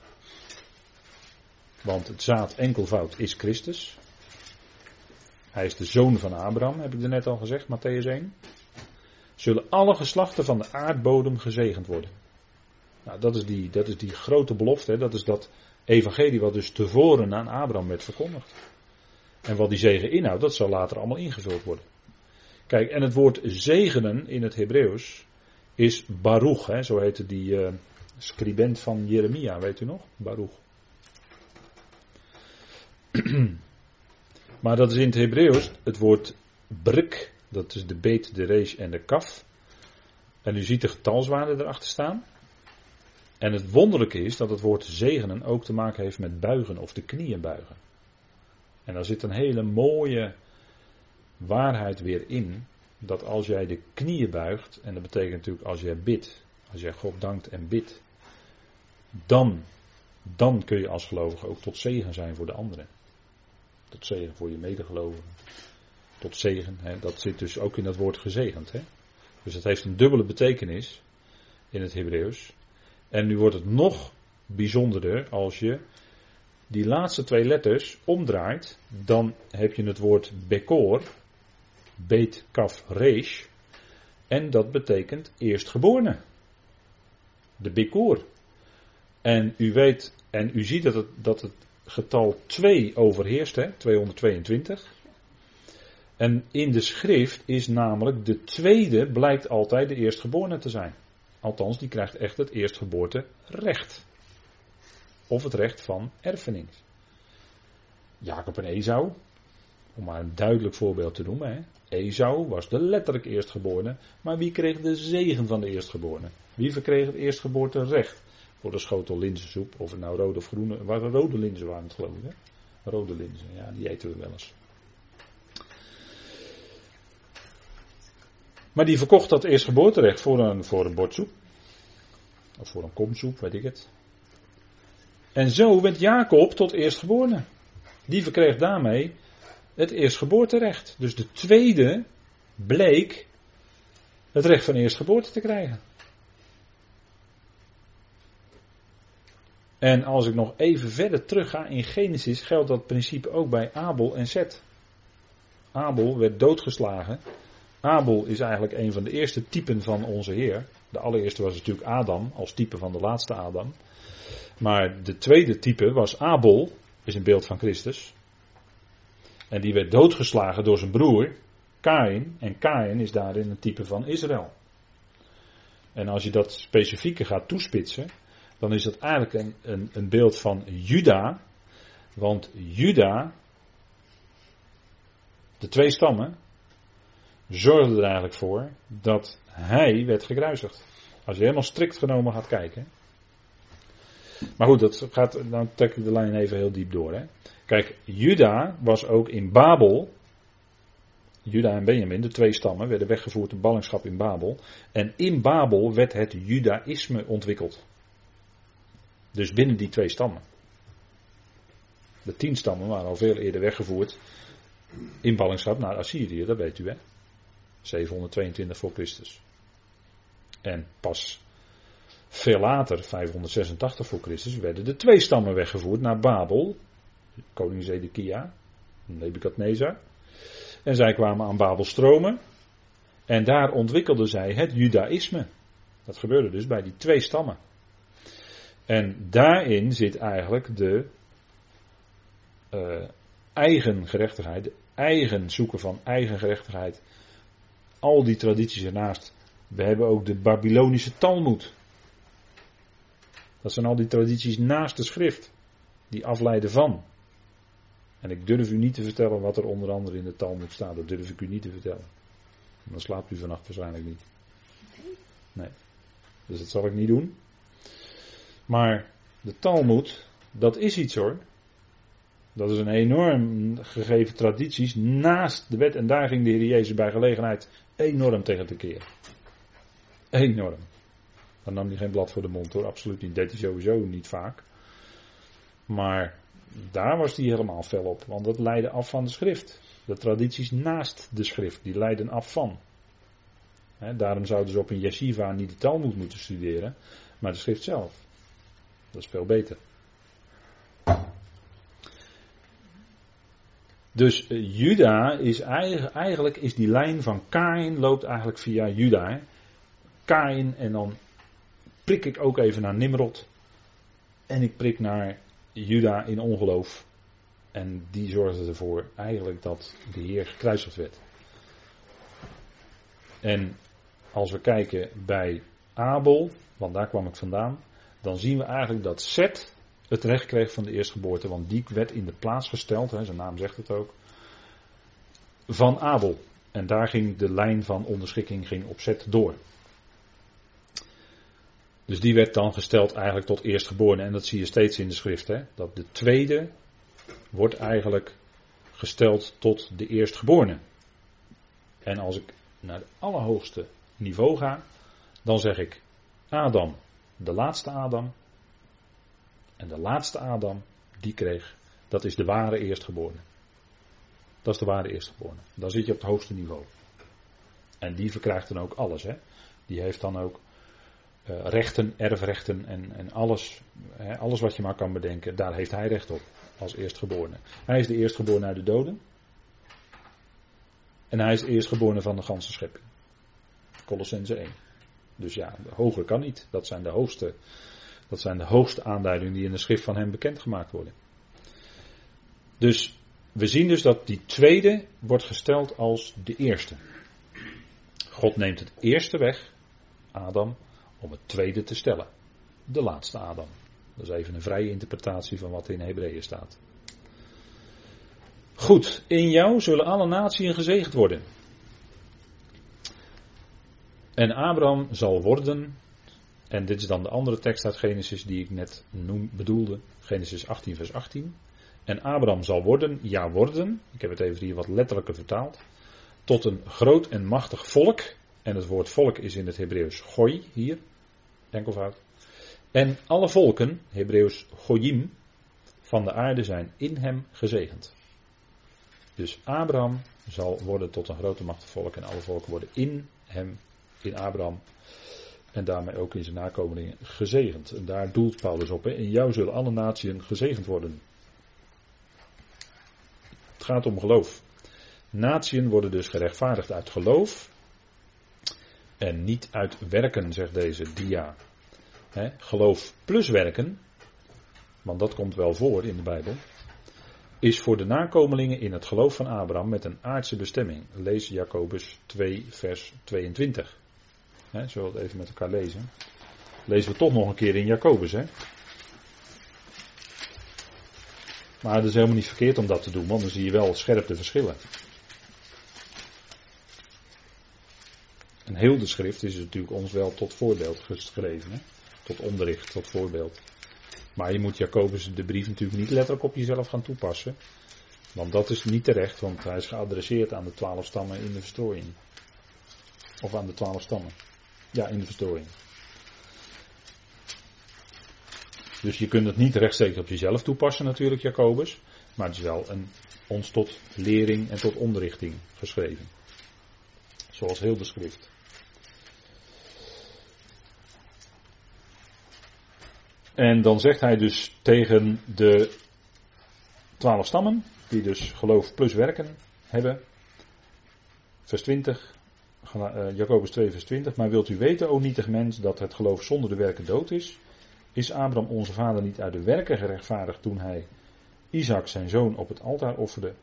Want het zaad enkelvoud is Christus. Hij is de zoon van Abraham, heb ik er net al gezegd, Matthäus 1. Zullen alle geslachten van de aardbodem gezegend worden. Nou, dat is die, dat is die grote belofte, hè. dat is dat evangelie wat dus tevoren aan Abraham werd verkondigd. En wat die zegen inhoudt, dat zal later allemaal ingevuld worden. Kijk, en het woord zegenen in het Hebreeuws is Baruch, hè, zo heette die uh, scribent van Jeremia, weet u nog? Baruch. maar dat is in het Hebreeuws het woord brik, dat is de beet, de rees en de kaf. En u ziet de getalswaarde erachter staan. En het wonderlijke is dat het woord zegenen ook te maken heeft met buigen of de knieën buigen. En daar zit een hele mooie waarheid weer in. Dat als jij de knieën buigt, en dat betekent natuurlijk als jij bidt, als jij God dankt en bidt, dan, dan kun je als gelovige ook tot zegen zijn voor de anderen. Tot zegen voor je medegelovigen. Tot zegen, hè, dat zit dus ook in dat woord gezegend. Hè. Dus het heeft een dubbele betekenis in het Hebreeuws. En nu wordt het nog bijzonderder als je die laatste twee letters omdraait. Dan heb je het woord bekor, beet kaf resh. En dat betekent eerstgeborene. De bekor. En u weet, en u ziet dat het, dat het getal 2 overheerst, hè, 222. En in de schrift is namelijk de tweede blijkt altijd de eerstgeborene te zijn. Althans, die krijgt echt het eerstgeboorterecht. Of het recht van erfenis. Jacob en Esau. Om maar een duidelijk voorbeeld te noemen. Hè. Esau was de letterlijk eerstgeborene. Maar wie kreeg de zegen van de eerstgeborene? Wie verkreeg het eerstgeboorterecht? Voor de schotel linzensoep. Of het nou rode of groene. Waar rode linzen waren het geloof ik. Hè? Rode linzen. Ja, die eten we wel eens. Maar die verkocht dat eerstgeboorterecht voor een, voor een bordsoep. Of voor een komsoep, weet ik het. En zo werd Jacob tot eerstgeborene. Die verkreeg daarmee het eerstgeboorterecht. Dus de tweede bleek het recht van eerstgeboorte te krijgen. En als ik nog even verder terug ga in Genesis, geldt dat principe ook bij Abel en Seth. Abel werd doodgeslagen. Abel is eigenlijk een van de eerste typen van onze Heer. De allereerste was natuurlijk Adam, als type van de laatste Adam. Maar de tweede type was Abel, is een beeld van Christus. En die werd doodgeslagen door zijn broer, Kain. En Kain is daarin een type van Israël. En als je dat specifieke gaat toespitsen, dan is dat eigenlijk een, een, een beeld van Juda. Want Juda, de twee stammen, zorgden er eigenlijk voor dat hij werd gekruisigd. Als je helemaal strikt genomen gaat kijken. Maar goed, dat gaat, dan trek ik de lijn even heel diep door. Hè. Kijk, Juda was ook in Babel. Juda en Benjamin, de twee stammen, werden weggevoerd in ballingschap in Babel. En in Babel werd het Judaïsme ontwikkeld. Dus binnen die twee stammen. De tien stammen waren al veel eerder weggevoerd in ballingschap naar Assyrië, dat weet u hè. 722 voor Christus. En pas veel later, 586 voor Christus, werden de twee stammen weggevoerd naar Babel. Koning Zedekia, Nebukadnezar. En zij kwamen aan Babel stromen. En daar ontwikkelden zij het Judaïsme. Dat gebeurde dus bij die twee stammen. En daarin zit eigenlijk de uh, eigen gerechtigheid, de eigen zoeken van eigen gerechtigheid. Al die tradities ernaast. We hebben ook de Babylonische Talmud. Dat zijn al die tradities naast de schrift, die afleiden van. En ik durf u niet te vertellen wat er onder andere in de Talmud staat. Dat durf ik u niet te vertellen. Dan slaapt u vannacht waarschijnlijk niet. Nee. Dus dat zal ik niet doen. Maar de Talmud, dat is iets hoor. Dat is een enorm gegeven tradities naast de wet. En daar ging de Heer Jezus bij gelegenheid enorm tegen te keren. Enorm. Dan nam hij geen blad voor de mond hoor, absoluut niet. Deed hij sowieso niet vaak. Maar daar was hij helemaal fel op, want dat leidde af van de schrift. De tradities naast de schrift, die leiden af van. daarom zouden ze op een yeshiva niet de Talmud moeten studeren, maar de schrift zelf. Dat is veel beter. Dus uh, Juda is eigenlijk, eigenlijk is die lijn van Kain loopt eigenlijk via Juda. Kain en dan prik ik ook even naar Nimrod. En ik prik naar Juda in ongeloof. En die zorgde ervoor eigenlijk dat de Heer gekruisigd werd. En als we kijken bij Abel, want daar kwam ik vandaan, dan zien we eigenlijk dat Seth het recht kreeg van de eerstgeboorte, want die werd in de plaats gesteld, hè, zijn naam zegt het ook, van Abel. En daar ging de lijn van onderschikking ging op Seth door. Dus die werd dan gesteld eigenlijk tot eerstgeborene. En dat zie je steeds in de schrift. Hè? Dat de tweede wordt eigenlijk gesteld tot de eerstgeborene. En als ik naar het allerhoogste niveau ga, dan zeg ik Adam, de laatste Adam. En de laatste Adam, die kreeg, dat is de ware eerstgeborene. Dat is de ware eerstgeborene. Dan zit je op het hoogste niveau. En die verkrijgt dan ook alles. Hè? Die heeft dan ook uh, rechten, erfrechten en, en alles, hè, alles wat je maar kan bedenken, daar heeft hij recht op als eerstgeborene. Hij is de eerstgeborene uit de doden. En hij is de eerstgeborene van de ganse schepping. Colossense 1. Dus ja, hoger kan niet. Dat zijn de hoogste, dat zijn de hoogste aanduidingen die in de schrift van hem bekendgemaakt worden. Dus we zien dus dat die tweede wordt gesteld als de eerste. God neemt het eerste weg, Adam, om het tweede te stellen. De laatste Adam. Dat is even een vrije interpretatie van wat in Hebreeën staat. Goed, in jou zullen alle naties gezegend worden. En Abraham zal worden, en dit is dan de andere tekst uit Genesis die ik net noem, bedoelde, Genesis 18, vers 18. En Abraham zal worden, ja worden, ik heb het even hier wat letterlijker vertaald, tot een groot en machtig volk. En het woord volk is in het Hebreeuws gooi, hier, enkelvoud. En alle volken, Hebreeuws goyim, van de aarde zijn in hem gezegend. Dus Abraham zal worden tot een grote machtig volk en alle volken worden in hem, in Abraham en daarmee ook in zijn nakomelingen gezegend. En daar doelt Paulus op. Hè. In jou zullen alle naties gezegend worden. Het gaat om geloof. Natieën worden dus gerechtvaardigd uit geloof. En niet uit werken, zegt deze dia. geloof plus werken, want dat komt wel voor in de Bijbel, is voor de nakomelingen in het geloof van Abraham met een aardse bestemming. Lees Jacobus 2, vers 22. He, zullen we het even met elkaar lezen. Lezen we toch nog een keer in Jacobus. Hè? Maar het is helemaal niet verkeerd om dat te doen, want dan zie je wel scherp de verschillen. En heel de schrift is natuurlijk ons wel tot voorbeeld geschreven. Hè? Tot onderricht, tot voorbeeld. Maar je moet Jacobus de brief natuurlijk niet letterlijk op jezelf gaan toepassen. Want dat is niet terecht, want hij is geadresseerd aan de twaalf stammen in de verstrooiing. Of aan de twaalf stammen. Ja, in de verstoring. Dus je kunt het niet rechtstreeks op jezelf toepassen natuurlijk, Jacobus. Maar het is wel een, ons tot lering en tot onderrichting geschreven. Zoals heel de schrift. En dan zegt hij dus tegen de twaalf stammen, die dus geloof plus werken hebben. Vers 20. Eh, Jacobus 2, vers 20. Maar wilt u weten, o nietig mens, dat het geloof zonder de werken dood is? Is Abraham onze vader niet uit de werken gerechtvaardigd toen hij Isaac zijn zoon op het altaar offerde?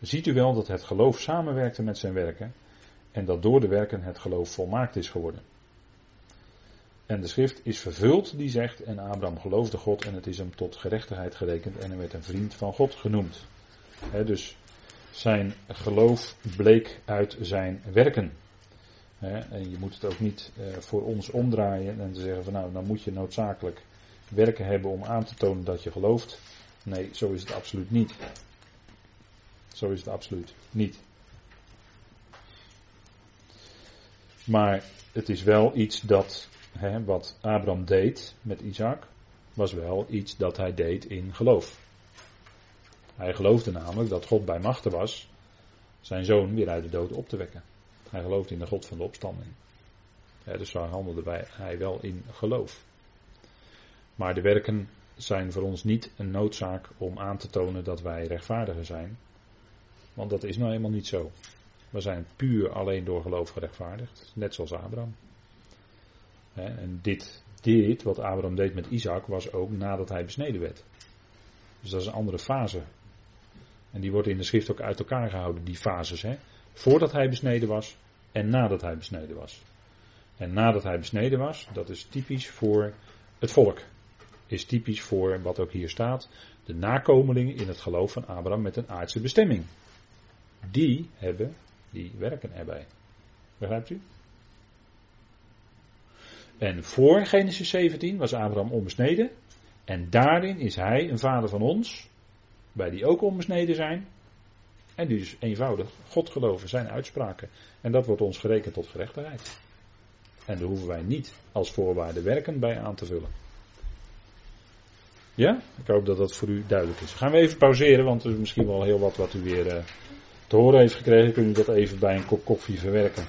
Ziet u wel dat het geloof samenwerkte met zijn werken en dat door de werken het geloof volmaakt is geworden? En de schrift is vervuld die zegt, en Abraham geloofde God en het is hem tot gerechtigheid gerekend en hij werd een vriend van God genoemd. dus zijn geloof bleek uit zijn werken. En je moet het ook niet eh, voor ons omdraaien en te zeggen van nou, dan moet je noodzakelijk werken hebben om aan te tonen dat je gelooft. Nee, zo is het absoluut niet. Zo is het absoluut niet. Maar het is wel iets dat, hè, wat Abraham deed met Isaac, was wel iets dat hij deed in geloof. Hij geloofde namelijk dat God bij machten was zijn zoon weer uit de dood op te wekken. Hij gelooft in de God van de opstanding. Dus daar handelde hij wel in geloof. Maar de werken zijn voor ons niet een noodzaak om aan te tonen dat wij rechtvaardiger zijn. Want dat is nou eenmaal niet zo. We zijn puur alleen door geloof gerechtvaardigd. Net zoals Abraham. En dit, dit, wat Abraham deed met Isaac, was ook nadat hij besneden werd. Dus dat is een andere fase. En die wordt in de schrift ook uit elkaar gehouden, die fases. Hè? Voordat hij besneden was en nadat hij besneden was. En nadat hij besneden was, dat is typisch voor het volk. Is typisch voor wat ook hier staat. De nakomelingen in het geloof van Abraham met een aardse bestemming. Die hebben, die werken erbij. Begrijpt u? En voor Genesis 17 was Abraham onbesneden. En daarin is hij een vader van ons. Bij die ook onbesneden zijn. En dus eenvoudig God geloven, zijn uitspraken. En dat wordt ons gerekend tot gerechtigheid. En daar hoeven wij niet als voorwaarde werken bij aan te vullen. Ja? Ik hoop dat dat voor u duidelijk is. Gaan we even pauzeren, want er is misschien wel heel wat wat u weer uh, te horen heeft gekregen. Kunt u dat even bij een kop koffie verwerken.